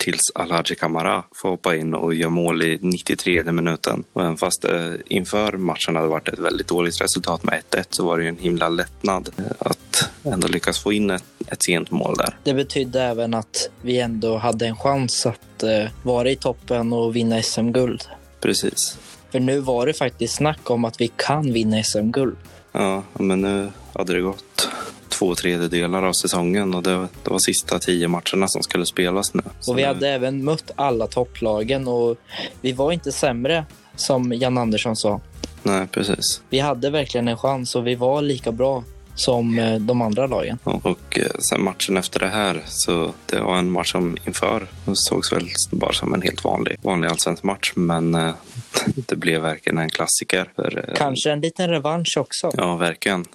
Tills Alhaji Kamara får hoppa in och gör mål i 93 minuten. Och även fast eh, inför matchen hade varit ett väldigt dåligt resultat med 1-1 så var det ju en himla lättnad eh, att ändå lyckas få in ett, ett sent mål där. Det betydde även att vi ändå hade en chans att eh, vara i toppen och vinna SM-guld. Precis. För nu var det faktiskt snack om att vi kan vinna SM-guld. Ja, men nu hade det gått två tredjedelar av säsongen och det, det var sista tio matcherna som skulle spelas nu. Så Och vi nu- hade även mött alla topplagen och vi var inte sämre, som Jan Andersson sa. Nej, precis. Vi hade verkligen en chans och vi var lika bra som eh, de andra lagen. Och eh, sen matchen efter det här, så det var en match som inför sågs väl bara som en helt vanlig, vanlig allsvensk match. Men eh, det blev verkligen en klassiker. Kanske en liten revansch också. Ja, verkligen.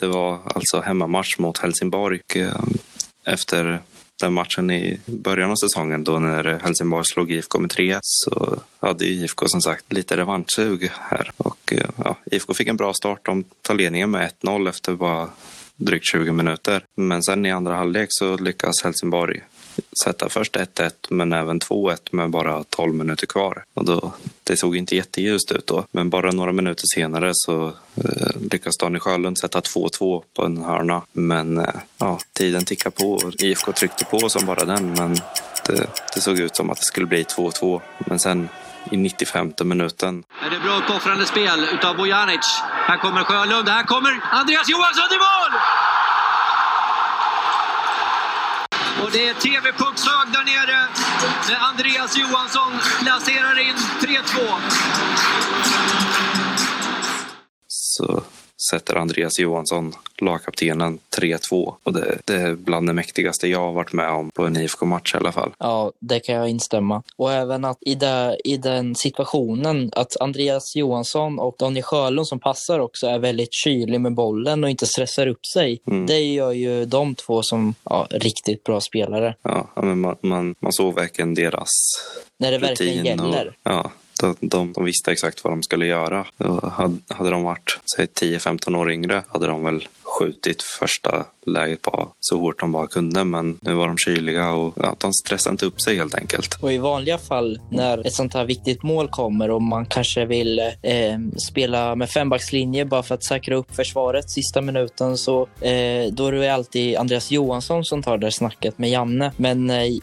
Det var alltså hemmamatch mot Helsingborg. Eh, efter den matchen i början av säsongen då när Helsingborg slog IFK med 3 så hade IFK som sagt lite revanschsug här. Och eh, ja, IFK fick en bra start. De tar ledningen med 1-0 efter bara drygt 20 minuter. Men sen i andra halvlek så lyckas Helsingborg sätta först 1-1 men även 2-1 med bara 12 minuter kvar. Och då, det såg inte jätteljust ut då. Men bara några minuter senare så eh, lyckas Daniel Sjölund sätta 2-2 på en hörna. Men eh, ja, tiden tickar på och IFK tryckte på som bara den. Men det, det såg ut som att det skulle bli 2-2. Men sen i 95 minuten det är bra uppoffrande spel utav Bojanic. Här kommer Sjölund, här kommer Andreas Johansson i mål! Och det är TV-puckshög där nere när Andreas Johansson placerar in 3-2. så sätter Andreas Johansson, lagkaptenen, 3-2. Och det, det är bland det mäktigaste jag har varit med om på en IFK-match i alla fall. Ja, det kan jag instämma. Och även att i, det, i den situationen att Andreas Johansson och Daniel Sjölund som passar också är väldigt kylig med bollen och inte stressar upp sig. Mm. Det gör ju de två som ja, riktigt bra spelare. Ja, men man, man, man såg verkligen deras När det verkligen gäller. Och, ja, de, de, de visste exakt vad de skulle göra. Hade, hade de varit säg 10-15 år yngre hade de väl skjutit första läget på så hårt de bara kunde. Men nu var de kyliga och ja, de stressade inte upp sig helt enkelt. Och i vanliga fall när ett sånt här viktigt mål kommer och man kanske vill eh, spela med fembackslinje bara för att säkra upp försvaret sista minuten så eh, då är det alltid Andreas Johansson som tar det snacket med Janne. Men eh,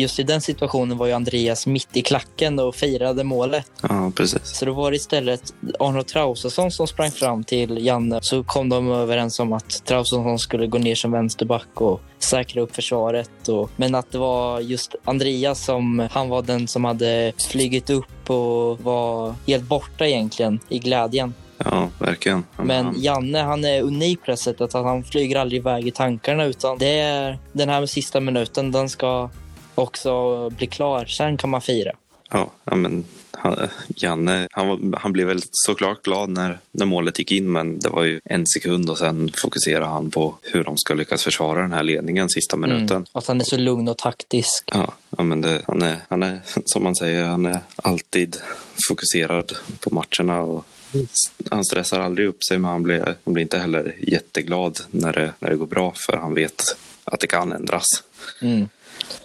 just i den situationen var ju Andreas mitt i klacken och firade målet. Ja, precis. Så då var det istället Arnold Traustason som sprang fram till Janne. Så kom de överens om att Traustason skulle gå ner som vänsterback och säkra upp försvaret. Och, men att det var just Andreas som han var den som hade flygit upp och var helt borta egentligen i glädjen. Ja, verkligen. Men Janne, han är unik på det sättet att han flyger aldrig iväg i tankarna utan det är den här sista minuten, den ska också bli klar. Sen kan man fira. Ja, men han, Janne, han, han blev väl såklart glad när, när målet gick in men det var ju en sekund och sen fokuserade han på hur de ska lyckas försvara den här ledningen sista minuten. Mm, att han är så lugn och taktisk. Ja, ja men det, han, är, han är som man säger, han är alltid fokuserad på matcherna och han stressar aldrig upp sig men han blir, han blir inte heller jätteglad när det, när det går bra för han vet att det kan ändras. Mm.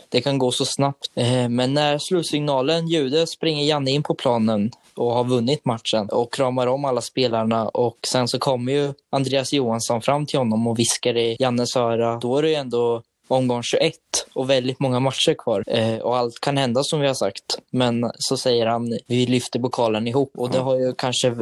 Det kan gå så snabbt. Eh, men när slutsignalen ljuder springer Janne in på planen och har vunnit matchen och kramar om alla spelarna och sen så kommer ju Andreas Johansson fram till honom och viskar i Jannes öra. Då är det ju ändå omgång 21 och väldigt många matcher kvar. Eh, och allt kan hända som vi har sagt. Men så säger han, vi lyfter pokalen ihop. Och det har ju kanske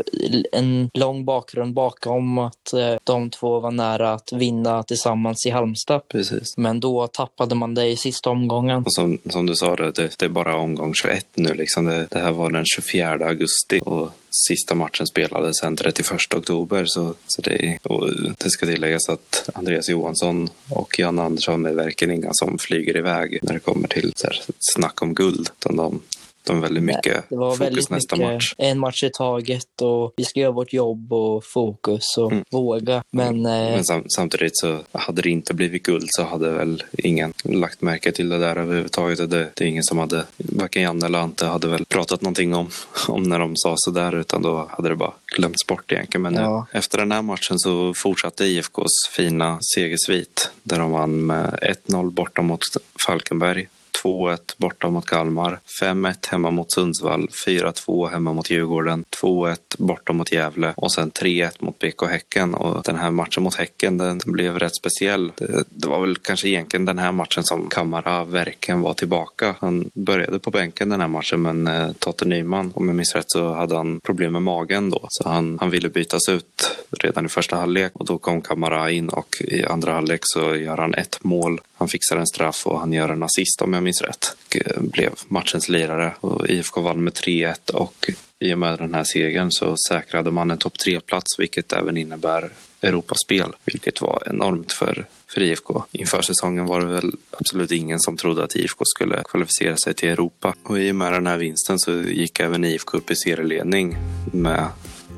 en lång bakgrund bakom att eh, de två var nära att vinna tillsammans i Halmstad. Precis. Men då tappade man det i sista omgången. Och som, som du sa, det, det är bara omgång 21 nu. Liksom det, det här var den 24 augusti. Och sista matchen spelades den 31 oktober. Så, så det, och det ska tilläggas att Andreas Johansson och Jan Andersson är verkligen inga som flyger iväg när det kommer till så här, snack om guld. Utan de, de är väldigt mycket Nej, det var fokus väldigt nästa mycket match. En match i taget och vi ska göra vårt jobb och fokus och Mm. våga. Men, eh, Men sam, samtidigt så hade det inte blivit guld så hade väl ingen lagt märke till det där överhuvudtaget. Det, det är ingen som hade, varken Janne eller Ante hade väl pratat någonting om, om när de sa sådär utan då hade det bara glömts bort egentligen. Men Ja. eh, efter den här matchen så fortsatte IFKs fina segersvit där de vann med 1-0 borta mot Falkenberg. 2-1 borta mot Kalmar, 5-1 hemma mot Sundsvall, 4-2 hemma mot Djurgården, 2-1 borta mot Gävle och sen 3-1 mot BK Häcken. Och den här matchen mot Häcken den, blev rätt speciell. Det, det var väl kanske egentligen den här matchen som Kamara verkligen var tillbaka. Han började på bänken den här matchen men eh, Totte Nyman, om jag minns rätt, så hade han problem med magen då. Så han, han ville bytas ut redan i första halvlek och då kom Kamara in och i andra halvlek så gör han ett mål. Han fixar en straff och han gör en assist om jag minns rätt. Och, eh, blev matchens lirare och IFK vann med 3-1 och i och med den här segern så säkrade man en topp 3-plats vilket även innebär Europaspel, vilket var enormt för, för IFK. Inför säsongen var det väl absolut ingen som trodde att IFK skulle kvalificera sig till Europa. Och i och med den här vinsten så gick även IFK upp i serieledning med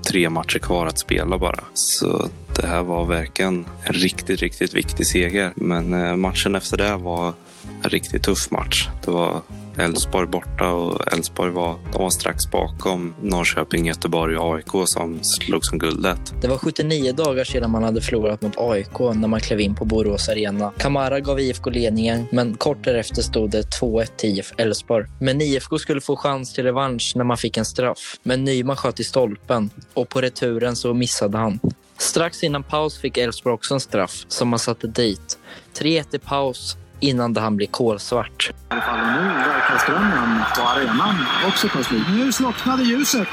tre matcher kvar att spela bara. Så det här var verkligen en riktigt, riktigt viktig seger. Men eh, matchen efter det var en riktigt tuff match. Det var Elfsborg borta och Elfsborg var, de var strax bakom Norrköping, Göteborg och AIK som slog som guldet. Det var 79 dagar sedan man hade förlorat mot AIK när man klev in på Borås Arena. Kamara gav IFK ledningen, men kort därefter stod det 2-1 till IF Elfsborg. Men IFK skulle få chans till revansch när man fick en straff. Men Nyman sköt i stolpen och på returen så missade han. Strax innan paus fick Elfsborg också en straff som man satte dit. 3-1 i paus innan det han blir kolsvart. I alla fall nu verkar strömmen på arenan också slut. Nu slocknade ljuset.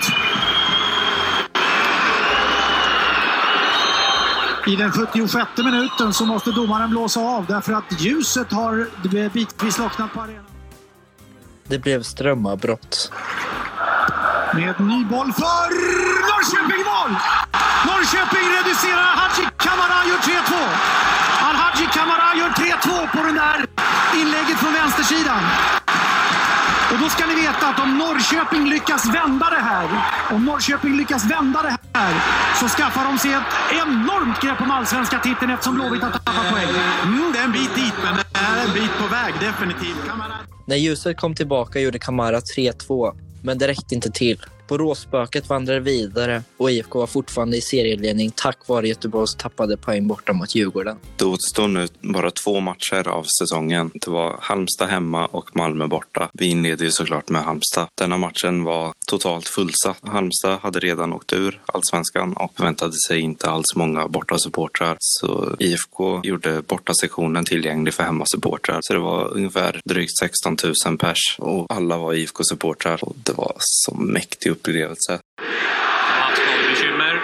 I den 76 minuten så måste domaren blåsa av därför att ljuset har bitvis slocknat på arenan. Det blev strömavbrott. Med ny boll för Norrköping mål! Norrköping reducerar. Hadji Kamara gör 3-2. Al-Hadji Kamara gör 3-2 på den där inlägget från vänstersidan. Och då ska ni veta att om Norrköping lyckas vända det här, om Norrköping lyckas vända det här, så skaffar de sig ett enormt grepp om allsvenska titeln eftersom Blåvitt har tappat poäng. Mm, det är en bit dit, men det är en bit på väg definitivt. Kamara När ljuset kom tillbaka gjorde Kamara 3-2, men det räckte inte till. Boråsspöket vandrade vidare och IFK var fortfarande i serieledning tack vare Göteborgs tappade poäng borta mot Djurgården. Det återstår nu bara två matcher av säsongen. Det var Halmstad hemma och Malmö borta. Vi inleder ju såklart med Halmstad. Denna matchen var totalt fullsatt. Halmstad hade redan åkt ur allsvenskan och förväntade sig inte alls många bortasupportrar. Så IFK gjorde bortasektionen tillgänglig för hemmasupportrar. Så det var ungefär drygt 16 000 pers och alla var IFK-supportrar det var så mäktig upplevelse. Bekymmer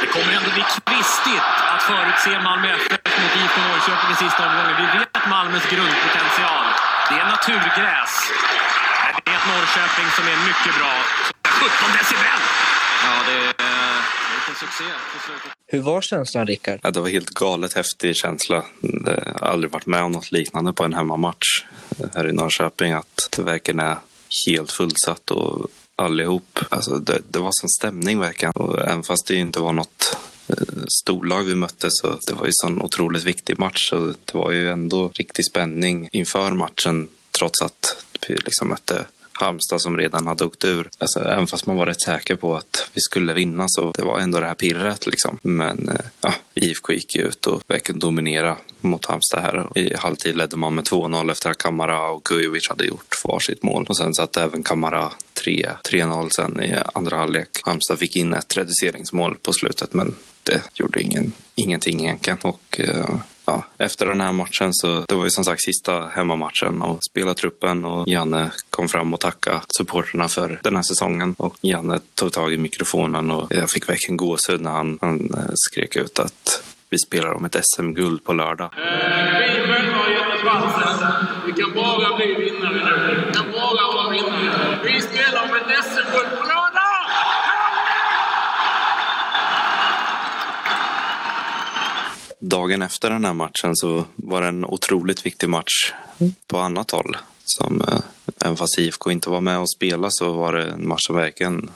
Det kommer ändå bli kvistigt att förutse Malmö FF mot IFK Norrköping i sista omgången. Vi vet Malmös grundpotential. Det är naturgräs. Ett Norrköping som är mycket bra. 17 decibel! Ja, det är eh, vilken succé. Hur var känslan, Rickard? Ja, det var helt galet häftig känsla. Jag har aldrig varit med om något liknande på en hemmamatch här i Norrköping. Att det verkligen är helt fullsatt och allihop. Alltså det, det var sån stämning verkligen. Och även fast det inte var något eh, storlag vi mötte så det var ju sån otroligt viktig match. Så det var ju ändå riktig spänning inför matchen trots att vi liksom mötte Halmstad som redan hade åkt ur. Alltså, även fast man var rätt säker på att vi skulle vinna så det var ändå det här pirret liksom. Men eh, ja, IFK gick ut och verkligen dominera mot Halmstad här. I halvtid ledde man med 2-0 efter att Kamara och Kujovic hade gjort varsitt mål. Och sen satte även Kamara 3-0 sen i andra halvlek. Halmstad fick in ett reduceringsmål på slutet men det gjorde ingen, ingenting egentligen. Och eh, ja, efter den här matchen så det var ju som sagt sista hemmamatchen och spela truppen och Janne kom fram och tackade supporterna för den här säsongen och Janne tog tag i mikrofonen och jag fick verkligen gåshud när han, han eh, skrek ut att vi spelar om ett SM-guld på lördag. Vi. Vi kan bara bli vinnare nu. Vi kan bara vara vinnare. Vi spelar om ett SM-guld på lördag! Dagen efter den här matchen så var det en otroligt viktig match på annat håll. Som, eh, även fast IFK inte var med och spelade så var det en match som verkligen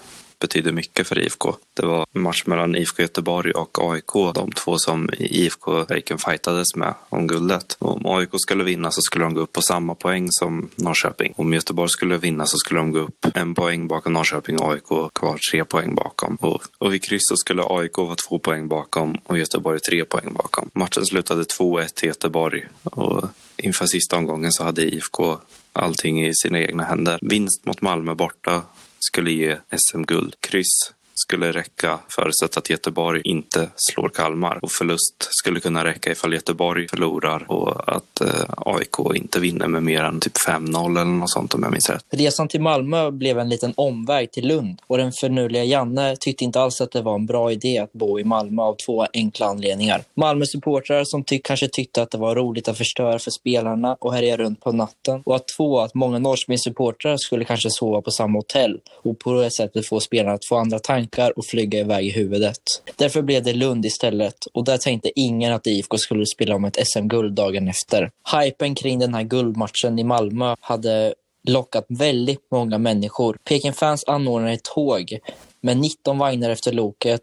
betydde mycket för IFK. Det var match mellan IFK Göteborg och AIK, de två som IFK verkligen fightades med om guldet. Om AIK skulle vinna så skulle de gå upp på samma poäng som Norrköping. Om Göteborg skulle vinna så skulle de gå upp en poäng bakom Norrköping och AIK kvar tre poäng bakom. Och, och vid kryss så skulle AIK vara två poäng bakom och Göteborg tre poäng bakom. Matchen slutade 2-1 till Göteborg och inför sista omgången så hade IFK allting i sina egna händer. Vinst mot Malmö borta skulle ge SM-guld. Kryss skulle räcka förutsatt att Göteborg inte slår Kalmar och förlust skulle kunna räcka ifall Göteborg förlorar och att eh, AIK inte vinner med mer än typ 5-0 eller något sånt om jag minns rätt. Resan till Malmö blev en liten omväg till Lund och den förnuliga Janne tyckte inte alls att det var en bra idé att bo i Malmö av två enkla anledningar. Malmö-supportrar som ty kanske tyckte att det var roligt att förstöra för spelarna och härja runt på natten och att två, att många Norrköpingssupportrar skulle kanske sova på samma hotell och på det sättet få spelarna att få andra tankar och flyga iväg i huvudet. Därför blev det Lund istället och där tänkte ingen att IFK skulle spela om ett SM-guld dagen efter. Hypen kring den här guldmatchen i Malmö hade lockat väldigt många människor. Peking-fans anordnade ett tåg med 19 vagnar efter loket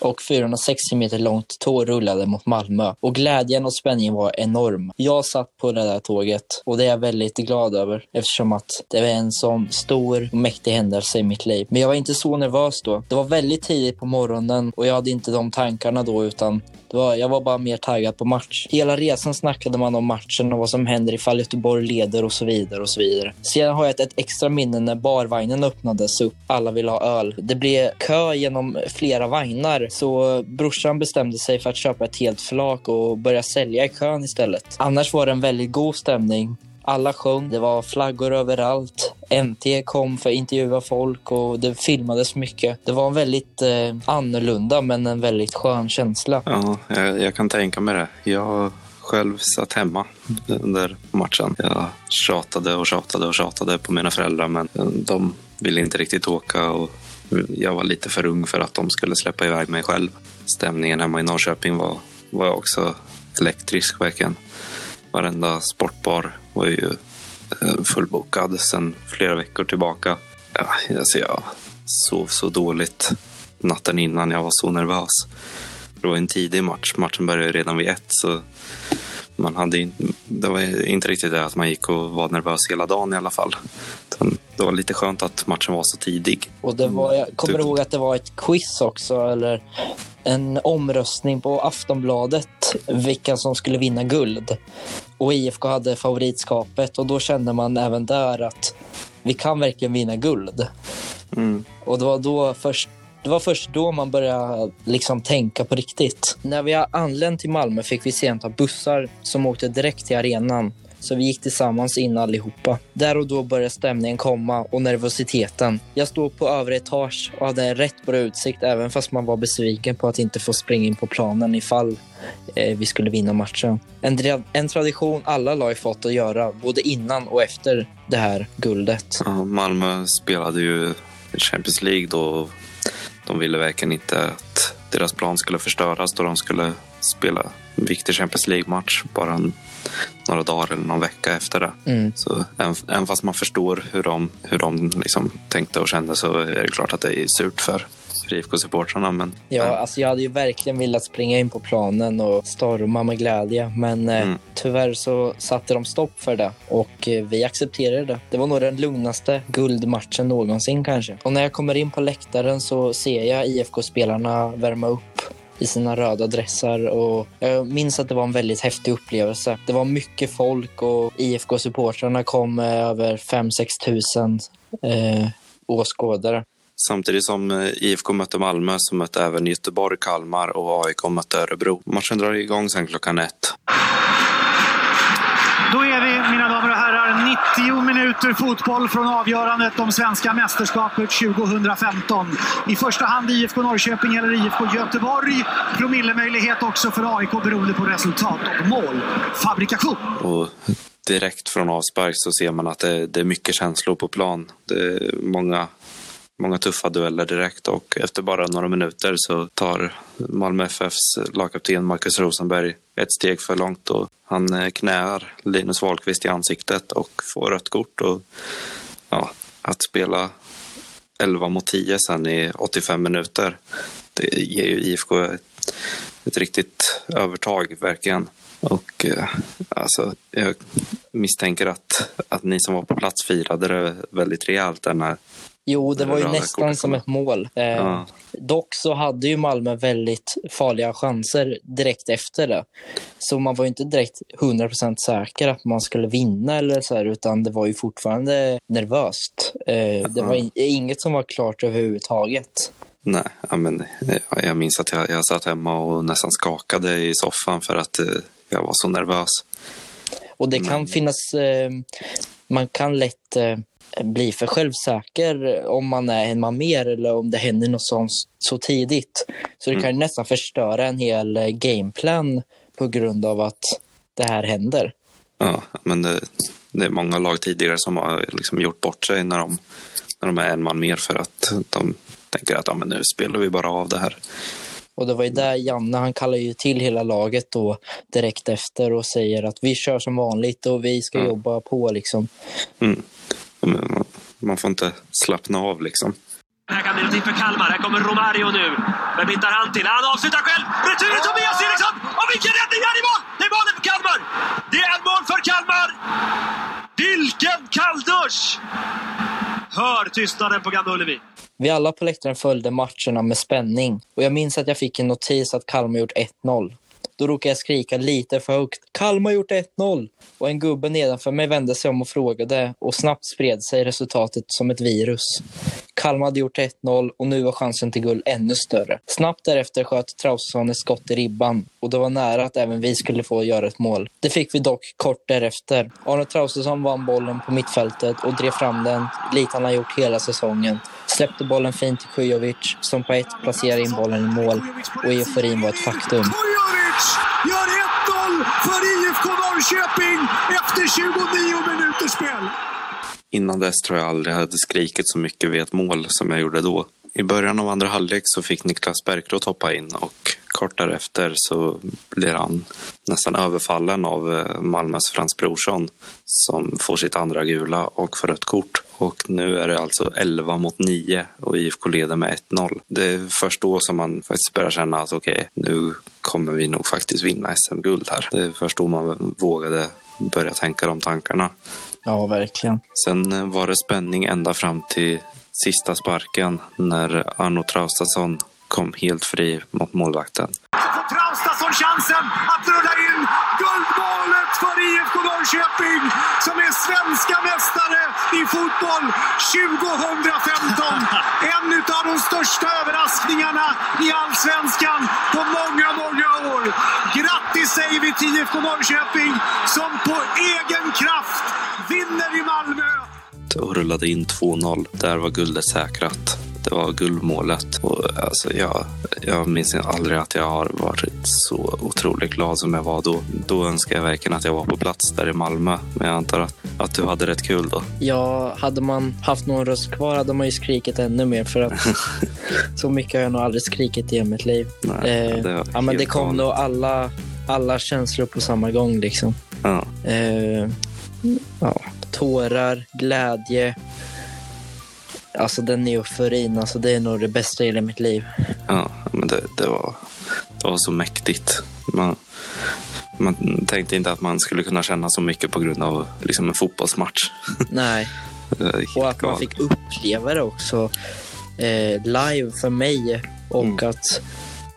och 460 meter långt tåg rullade mot Malmö. Och glädjen och spänningen var enorm. Jag satt på det där tåget och det är jag väldigt glad över eftersom att det var en sån stor och mäktig händelse i mitt liv. Men jag var inte så nervös då. Det var väldigt tidigt på morgonen och jag hade inte de tankarna då utan var, jag var bara mer taggad på match. Hela resan snackade man om matchen och vad som händer ifall Göteborg leder och så vidare och så vidare. Sedan har jag ett, ett extra minne när barvagnen öppnades upp. Alla ville ha öl. Det blev kö genom flera vagnar så brorsan bestämde sig för att köpa ett helt flak och börja sälja i kön istället. Annars var det en väldigt god stämning. Alla sjöng, det var flaggor överallt. NT kom för att intervjua folk och det filmades mycket. Det var en väldigt eh, annorlunda men en väldigt skön känsla. Ja, jag, jag kan tänka mig det. Jag själv satt hemma under matchen. Jag tjatade och tjatade och tjatade på mina föräldrar men de ville inte riktigt åka och jag var lite för ung för att de skulle släppa iväg mig själv. Stämningen hemma i Norrköping var, var också elektrisk verkligen. Varenda sportbar var ju eh, fullbokad sedan flera veckor tillbaka. Ja, alltså jag sov så dåligt natten innan. Jag var så nervös. Det var en tidig match. Matchen började redan vid ett. Så man hade in, det var inte riktigt det att man gick och var nervös hela dagen i alla fall. Det var lite skönt att matchen var så tidig. Och det var, jag kommer Du- ihåg att det var ett quiz också, eller en omröstning på Aftonbladet vilka som skulle vinna guld. Och IFK hade favoritskapet och då kände man även där att vi kan verkligen vinna guld. Mm. Och det var då först det var först då man började liksom tänka på riktigt. När vi anlände till Malmö fick vi sent ta bussar som åkte direkt till arenan så vi gick tillsammans in allihopa. Där och då började stämningen komma och nervositeten. Jag stod på övre etage och hade en rätt bra utsikt även fast man var besviken på att inte få springa in på planen ifall eh, vi skulle vinna matchen. En, en tradition alla lag fått att göra både innan och efter det här guldet. Ja, Malmö spelade ju Champions League då. De ville verkligen inte att deras plan skulle förstöras då de skulle spela en viktig Champions League-match bara en, några dagar eller någon vecka efter det. Mm. Så även, fast man förstår hur de, hur de liksom tänkte och kände så är det klart att det är surt för, för IFK-supportrarna. Men Ja, alltså jag hade ju verkligen velat springa in på planen och storma med glädje. Men eh, Mm. tyvärr så satte de stopp för det och eh, vi accepterade det. Det var nog den lugnaste guldmatchen någonsin kanske. Och när jag kommer in på läktaren så ser jag IFK-spelarna värma upp i sina röda dressar och jag minns att det var en väldigt häftig upplevelse. Det var mycket folk och IFK-supportrarna kom med över 5-6 tusen eh, åskådare. Samtidigt som eh, IFK mötte Malmö så mötte även Göteborg, Kalmar och AIK mötte Örebro. Matchen drar igång sen klockan ett. 90 minuter fotboll från avgörandet om svenska mästerskapet 2015. I första hand IFK Norrköping eller IFK Göteborg. Promillemöjlighet också för AIK beroende på resultat och målfabrikation. Och direkt från avspark så ser man att det, det är mycket känslor på plan. Det är många, många tuffa dueller direkt och efter bara några minuter så tar Malmö FFs lagkapten Marcus Rosenberg ett steg för långt och han eh, knäar Linus Wahlqvist i ansiktet och får rött kort. Och, ja, att spela 11 mot 10 sen i 85 minuter, det ger ju IFK ett, ett riktigt övertag verkligen. Och eh, alltså, jag misstänker att, att ni som var på plats firade det väldigt rejält den här Jo, det var ju nästan som ett mål. Eh, Ja. Dock så hade ju Malmö väldigt farliga chanser direkt efter det. Så man var ju inte direkt 100% säker att man skulle vinna eller så här, utan det var ju fortfarande nervöst. Eh, det var i- inget som var klart överhuvudtaget. Nej, men, eh, jag minns att jag, jag satt hemma och nästan skakade i soffan för att eh, jag var så nervös. Och det kan finnas, eh, man kan lätt eh, bli för självsäker om man är en man mer eller om det händer något sånt så tidigt. Så det kan ju nästan förstöra en hel eh, gameplan på grund av att det här händer. Ja, men det, det är många lag tidigare som har liksom gjort bort sig när de, när de är en man mer för att de tänker att ja, men nu spelar vi bara av det här. Och det var ju där Janne, han kallar ju till hela laget då direkt efter och säger att vi kör som vanligt och vi ska jobba på liksom. Mm. Man- får inte slappna av liksom. Här kan bli någonting för Kalmar. Här kommer Romario nu. Vem hittar han till? Han avslutar själv! Returen Tobias Eriksson! Och vilken räddning! Han är i mål! Det är målet för Kalmar! Det är mål för Kalmar! Vilken kalldusch! Hör tystnaden på Gamla Ullevi. Vi alla på läktaren följde matcherna med spänning och jag minns att jag fick en notis att Kalmar gjort 1-0. Då råkade jag skrika lite för högt. Kalmar gjort 1-0! Och en gubbe nedanför mig vände sig om och frågade och snabbt spred sig resultatet som ett virus. Kalmar hade gjort 1-0 och nu var chansen till guld ännu större. Snabbt därefter sköt Traustason ett skott i ribban och det var nära att även vi skulle få göra ett mål. Det fick vi dock kort därefter. Arne Traustason vann bollen på mittfältet och drev fram den, likt han har gjort hela säsongen. Släppte bollen fint till Kujovic som på ett placerade in bollen i mål och euforin var ett faktum. Gör 1-0 för IFK Norrköping efter 29 minuters spel. Innan dess tror jag aldrig jag hade skrikit så mycket vid ett mål som jag gjorde då. I början av andra halvlek så fick Niklas Bärkroth hoppa in och kort därefter så blir han nästan överfallen av eh, Malmös Frans Brorsson som får sitt andra gula och får rött kort. Och nu är det alltså 11 mot 9 och IFK leder med 1-0. Det är först då som man faktiskt börjar känna att okej, nu kommer vi nog faktiskt vinna SM-guld här. Det är först då man vågade börja tänka de tankarna. Ja, verkligen. Sen var det spänning ända fram till sista sparken när Arno Traustason kom helt fri mot målvakten. får Traustason chansen Norrköping som är svenska mästare i fotboll 2015. En av de största överraskningarna i allsvenskan på många, många år. Grattis säger vi till IFK Norrköping som på egen kraft vinner i Malmö. och rullade in 2-0. Där var guldet säkrat. Det var guldmålet. Och alltså jag, jag minns aldrig att jag har varit så otroligt glad som jag var då. Då önskar jag verkligen att jag var på plats där i Malmö. Men jag antar att, att du hade rätt kul då. Ja, hade man haft någon röst kvar hade man ju skrikit ännu mer för att så mycket har jag nog aldrig skrikit i mitt liv. Nej, eh, det ja, men det kom galet. då alla, alla känslor på samma gång liksom. Ja. Eh, ja, tårar, glädje. Alltså den euforin, alltså det är nog det bästa i hela mitt liv. Ja, men det, det, var, det var så mäktigt. Man, man tänkte inte att man skulle kunna känna så mycket på grund av liksom en fotbollsmatch. Nej. Och att man fick uppleva det också eh, live för mig och Mm. att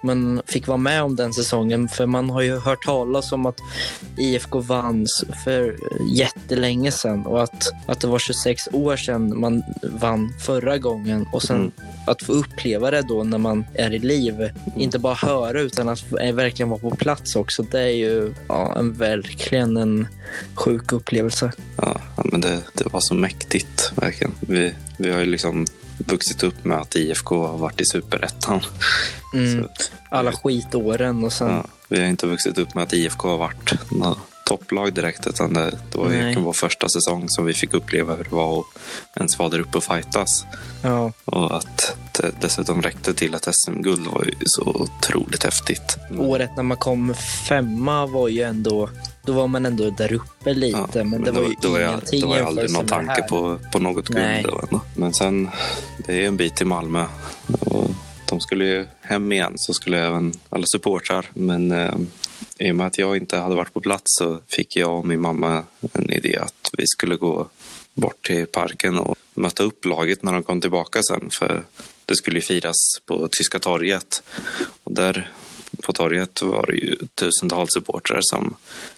man fick vara med om den säsongen. För man har ju hört talas om att IFK vann för jättelänge sedan och att, att det var 26 år sedan man vann förra gången och sen Mm. att få uppleva det då när man är i liv. Inte bara höra utan att eh, verkligen vara på plats också. Det är ju ja, en, verkligen en sjuk upplevelse. Ja, ja, men det, det var så mäktigt, verkligen. Vi, vi har ju liksom vuxit upp med att IFK har varit i superettan. Mm. Alla skitåren och sen... Ja, vi har inte vuxit upp med att IFK har varit topplag direkt, utan det, det var ju vår första säsong som vi fick uppleva hur det var att ens vara där uppe och fightas. Ja. Och att det dessutom räckte till ett SM-guld var ju så otroligt häftigt. Året när man kom femma var ju ändå... Då var man ändå där uppe lite, men det var ju då var jag, ingenting då var jag aldrig någon tanke på, på något guld. då. Men sen, det är en bit till Malmö. Och de skulle ju hem igen, så skulle även alla supportrar. Men eh, i och med att jag inte hade varit på plats så fick jag och min mamma en idé att vi skulle gå bort till parken och möta upp laget när de kom tillbaka sen. För det skulle ju firas på Tyska torget. Och där på torget var det ju tusentals supportrar som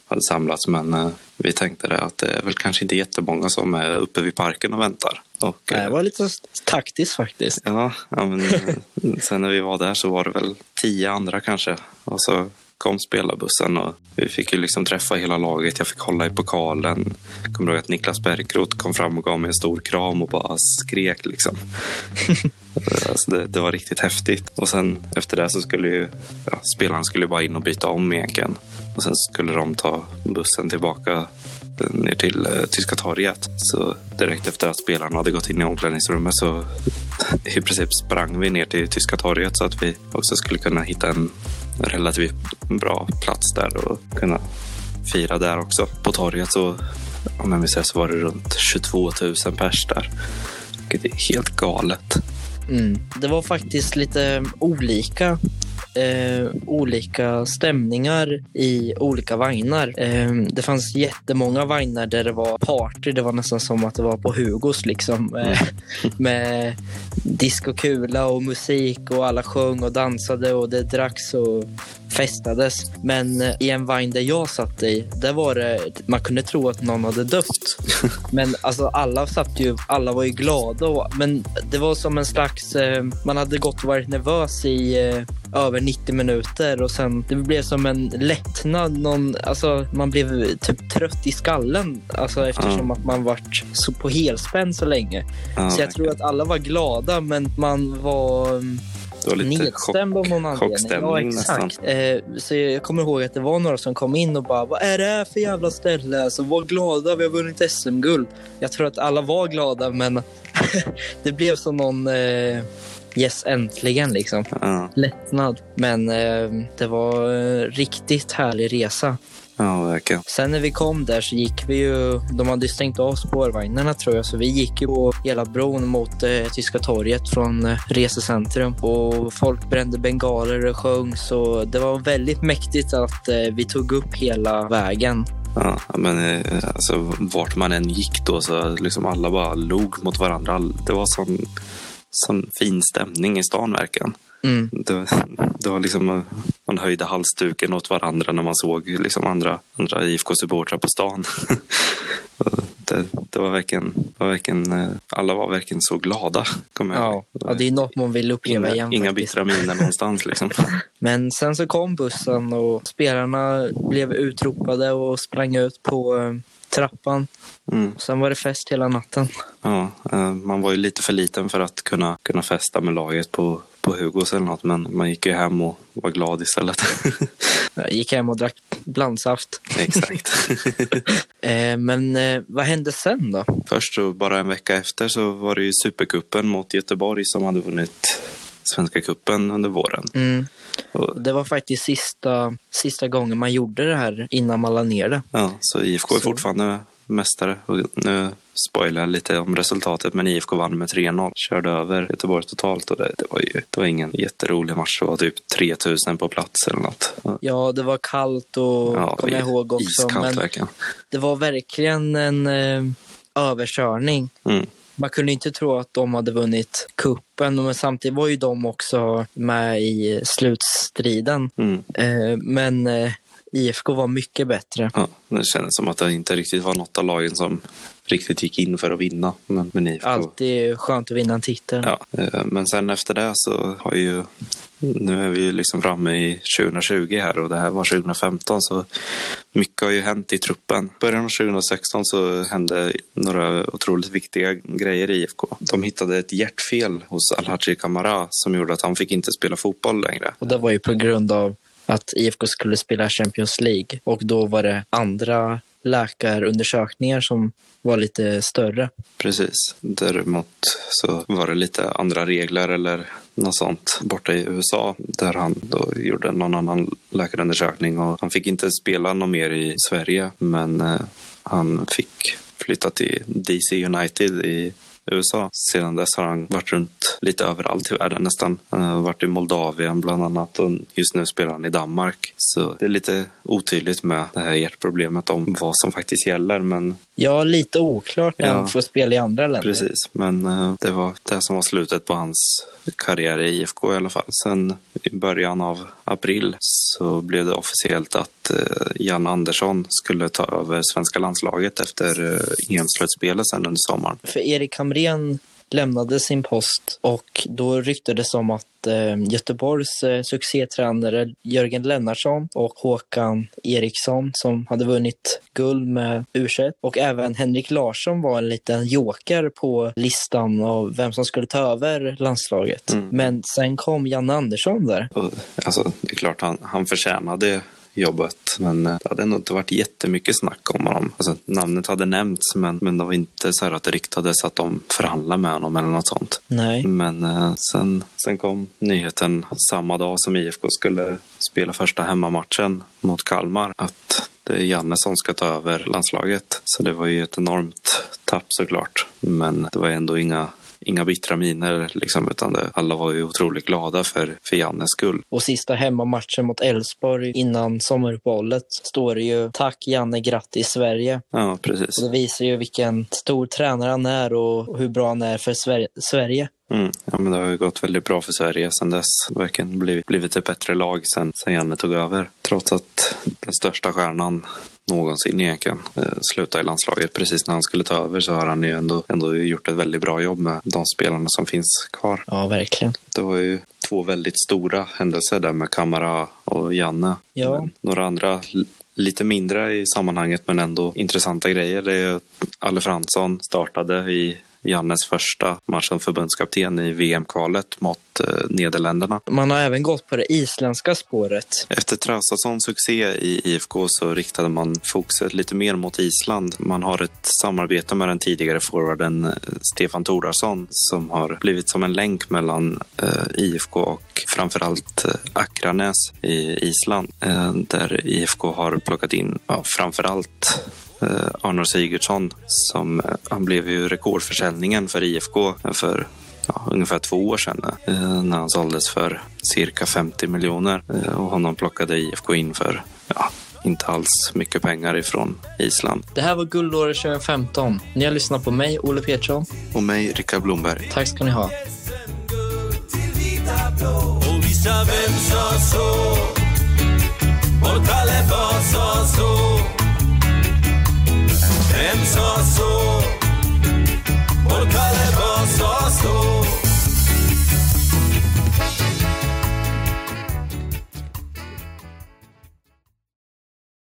hade samlats. Men eh, vi tänkte det att det är väl kanske inte jättemånga som är uppe vid parken och väntar. Och, Det var lite taktiskt faktiskt. Ja, ja men eh, sen när vi var där så var det väl tio andra kanske. Och så kom spelarbussen och vi fick ju liksom träffa hela laget. Jag fick hålla i pokalen. Jag kommer ihåg att Niklas Bergkrot kom fram och gav mig en stor kram och bara skrek liksom. alltså det, det var riktigt häftigt. Och sen efter det så skulle ju ja, spelarna skulle bara in och byta om egentligen. Och sen skulle de ta bussen tillbaka eh, ner till eh, Tyska torget. Så direkt efter att spelarna hade gått in i omklädningsrummet så i princip sprang vi ner till Tyska torget så att vi också skulle kunna hitta en relativt bra plats där och kunna fira där också. På torget så, om jag minns så var det runt 22 000 pers där. Vilket är helt galet. Mm. Det var faktiskt lite olika eh, olika stämningar i olika vagnar. Eh, det fanns jättemånga vagnar där det var party. Det var nästan som att det var på Hugos liksom. Eh, med diskokula och musik och alla sjöng och dansade och det dracks och festades. Men eh, i en vagn där jag satt i, där var det, man kunde tro att någon hade dött. Men alltså alla satt ju, alla var ju glada. Och, men det var som en slags, eh, man hade gått och varit nervös i eh, över 90 minuter och sen det blev som en lättnad. Någon, alltså, man blev typ trött i skallen alltså, eftersom att man varit så på helspänn så länge. Ja, så jag tror att alla var glada men man var mm, Det var lite nedstämd av någon anledning. Ja, exakt. Eh, så jag kommer ihåg att det var några som kom in och bara Vad är det här för jävla ställe? Alltså, var glada, vi har vunnit SM-guld. Jag tror att alla var glada men det blev som någon eh, Yes, äntligen liksom. Ja. Lättnad. Men eh, det var en riktigt härlig resa. Ja, verkligen. Sen när vi kom där så gick vi ju, de hade stängt av spårvagnarna tror jag, så vi gick ju på hela bron mot eh, Tyska torget från eh, resecentrum och folk brände bengaler och sjöng så det var väldigt mäktigt att eh, vi tog upp hela vägen. Ja, men eh, alltså, vart man än gick då så liksom alla bara log mot varandra. Det var sån, sån fin stämning i stan verkligen. Mm. Det, det var liksom, man höjde halsduken åt varandra när man såg liksom andra, andra IFK-supportrar på stan. det, det, var verkligen, var verkligen, eh, alla var verkligen så glada. Kommer ja. ja, det är något man vill uppleva inga, igen. Inga bittra miner någonstans. Liksom. Men sen så kom bussen och spelarna blev utropade och sprang ut på eh, trappan. Mm. Sen var det fest hela natten. Ja, eh, man var ju lite för liten för att kunna, kunna festa med laget på, på Hugos eller något, men man gick ju hem och var glad istället. Jag gick hem och drack blandsaft. Exakt. Eh, Men eh, vad hände sen då? Först så bara en vecka efter så var det ju Supercupen mot Göteborg som hade vunnit Svenska cupen under våren. Mm. Det var faktiskt sista, sista gången man gjorde det här innan man la ner det. Ja, så IFK är Så. fortfarande mästare. Och nu spoilar jag lite om resultatet, men IFK vann med 3-0. Körde över Göteborg totalt och det, det, var ju det var ingen jätterolig match. Det var typ 3000 på plats eller något. Ja, det var kallt och Ja, kommer jag ihåg också. iskallt Men verkligen. det var verkligen en eh, överkörning. Mm. Man kunde inte tro att de hade vunnit kuppen men samtidigt var ju de också med i slutstriden. Mm. Eh, men eh, IFK var mycket bättre. Ja, det kändes som att det inte riktigt var något av lagen som riktigt gick in för att vinna. Men, men IFK Alltid skönt att vinna en titel. Ja, eh, men sen efter det så har ju nu är vi ju liksom framme i 2020 här och det här var 2015 så mycket har ju hänt i truppen. Början av 2016 så hände några otroligt viktiga grejer i IFK. De hittade ett hjärtfel hos Alhaji Kamara som gjorde att han fick inte spela fotboll längre. Och det var ju på grund av att IFK skulle spela Champions League och då var det andra läkarundersökningar som var lite större. Precis. Däremot så var det lite andra regler eller något sånt borta i USA där han då gjorde någon annan läkarundersökning och han fick inte spela något mer i Sverige men eh, han fick flytta till DC United i USA. Sedan dess har han varit runt lite överallt i världen nästan. Han har varit i Moldavien bland annat och just nu spelar han i Danmark. Så det är lite otydligt med det här hjärtproblemet om vad som faktiskt gäller men Ja, lite oklart när Ja. han får spela i andra länder. Precis, men eh, det var det som var slutet på hans karriär i IFK i alla fall. Sen i början av april så blev det officiellt att eh, Jan Andersson skulle ta över svenska landslaget efter eh, EM-slutspelet sen under sommaren. För Erik Hamrén lämnade sin post och då ryktades om att eh, Göteborgs eh, succétränare Jörgen Lennartsson och Håkan Eriksson som hade vunnit guld med u och även Henrik Larsson var en liten joker på listan av vem som skulle ta över landslaget. Mm. Men sen kom Janne Andersson där. Alltså, det är klart han, han förtjänade jobbet. Men eh, det hade nog inte varit jättemycket snack om honom. Alltså, namnet hade nämnts men, men det var inte så här att det ryktades att de förhandlade med honom eller något sånt. Nej. Men eh, sen, sen kom nyheten samma dag som IFK skulle spela första hemmamatchen mot Kalmar att det är Janne som ska ta över landslaget. Så det var ju ett enormt tapp såklart. Men det var ändå inga, inga bittra miner liksom, utan det, alla var ju otroligt glada för, för Jannes skull. Och sista hemmamatchen mot Elfsborg innan sommaruppehållet står det ju Tack Janne, grattis Sverige. Ja, precis. Och det visar ju vilken stor tränare han är och hur bra han är för Sver- Sverige. Mm. Ja, men det har ju gått väldigt bra för Sverige sedan dess. Verkligen blivit, blivit ett bättre lag sen, sen Janne tog över. Trots att den största stjärnan någonsin egentligen eh, slutade i landslaget precis när han skulle ta över så har han ju ändå, ändå gjort ett väldigt bra jobb med de spelarna som finns kvar. Ja, verkligen. Det var ju två väldigt stora händelser där med Kamara och Janne. Ja. Men några andra lite mindre i sammanhanget men ändå intressanta grejer. Det är att Alle Fransson startade i Jannes första match som förbundskapten i VM-kvalet mot eh, Nederländerna. Man har även gått på det isländska spåret. Efter Trausasons succé i IFK så riktade man fokuset lite mer mot Island. Man har ett samarbete med den tidigare forwarden eh, Stefan Tordarsson som har blivit som en länk mellan eh, IFK och framförallt Akranes i Island. Där IFK har plockat in ja, framförallt eh, Arnor Sigurdsson som eh, han blev ju rekordförsäljningen för IFK för ja, ungefär två år sedan eh, när han såldes för cirka 50 miljoner eh, och honom plockade IFK in för ja, inte alls mycket pengar ifrån Island. Det här var guldåret 2015. Ni har lyssnat på mig, Olle Petersson. Och mig, Rickard Blomberg. Tack ska ni ha. Och farsa, vem sa så? Vår Kalle sa så Nemsosu, Portale Bososu.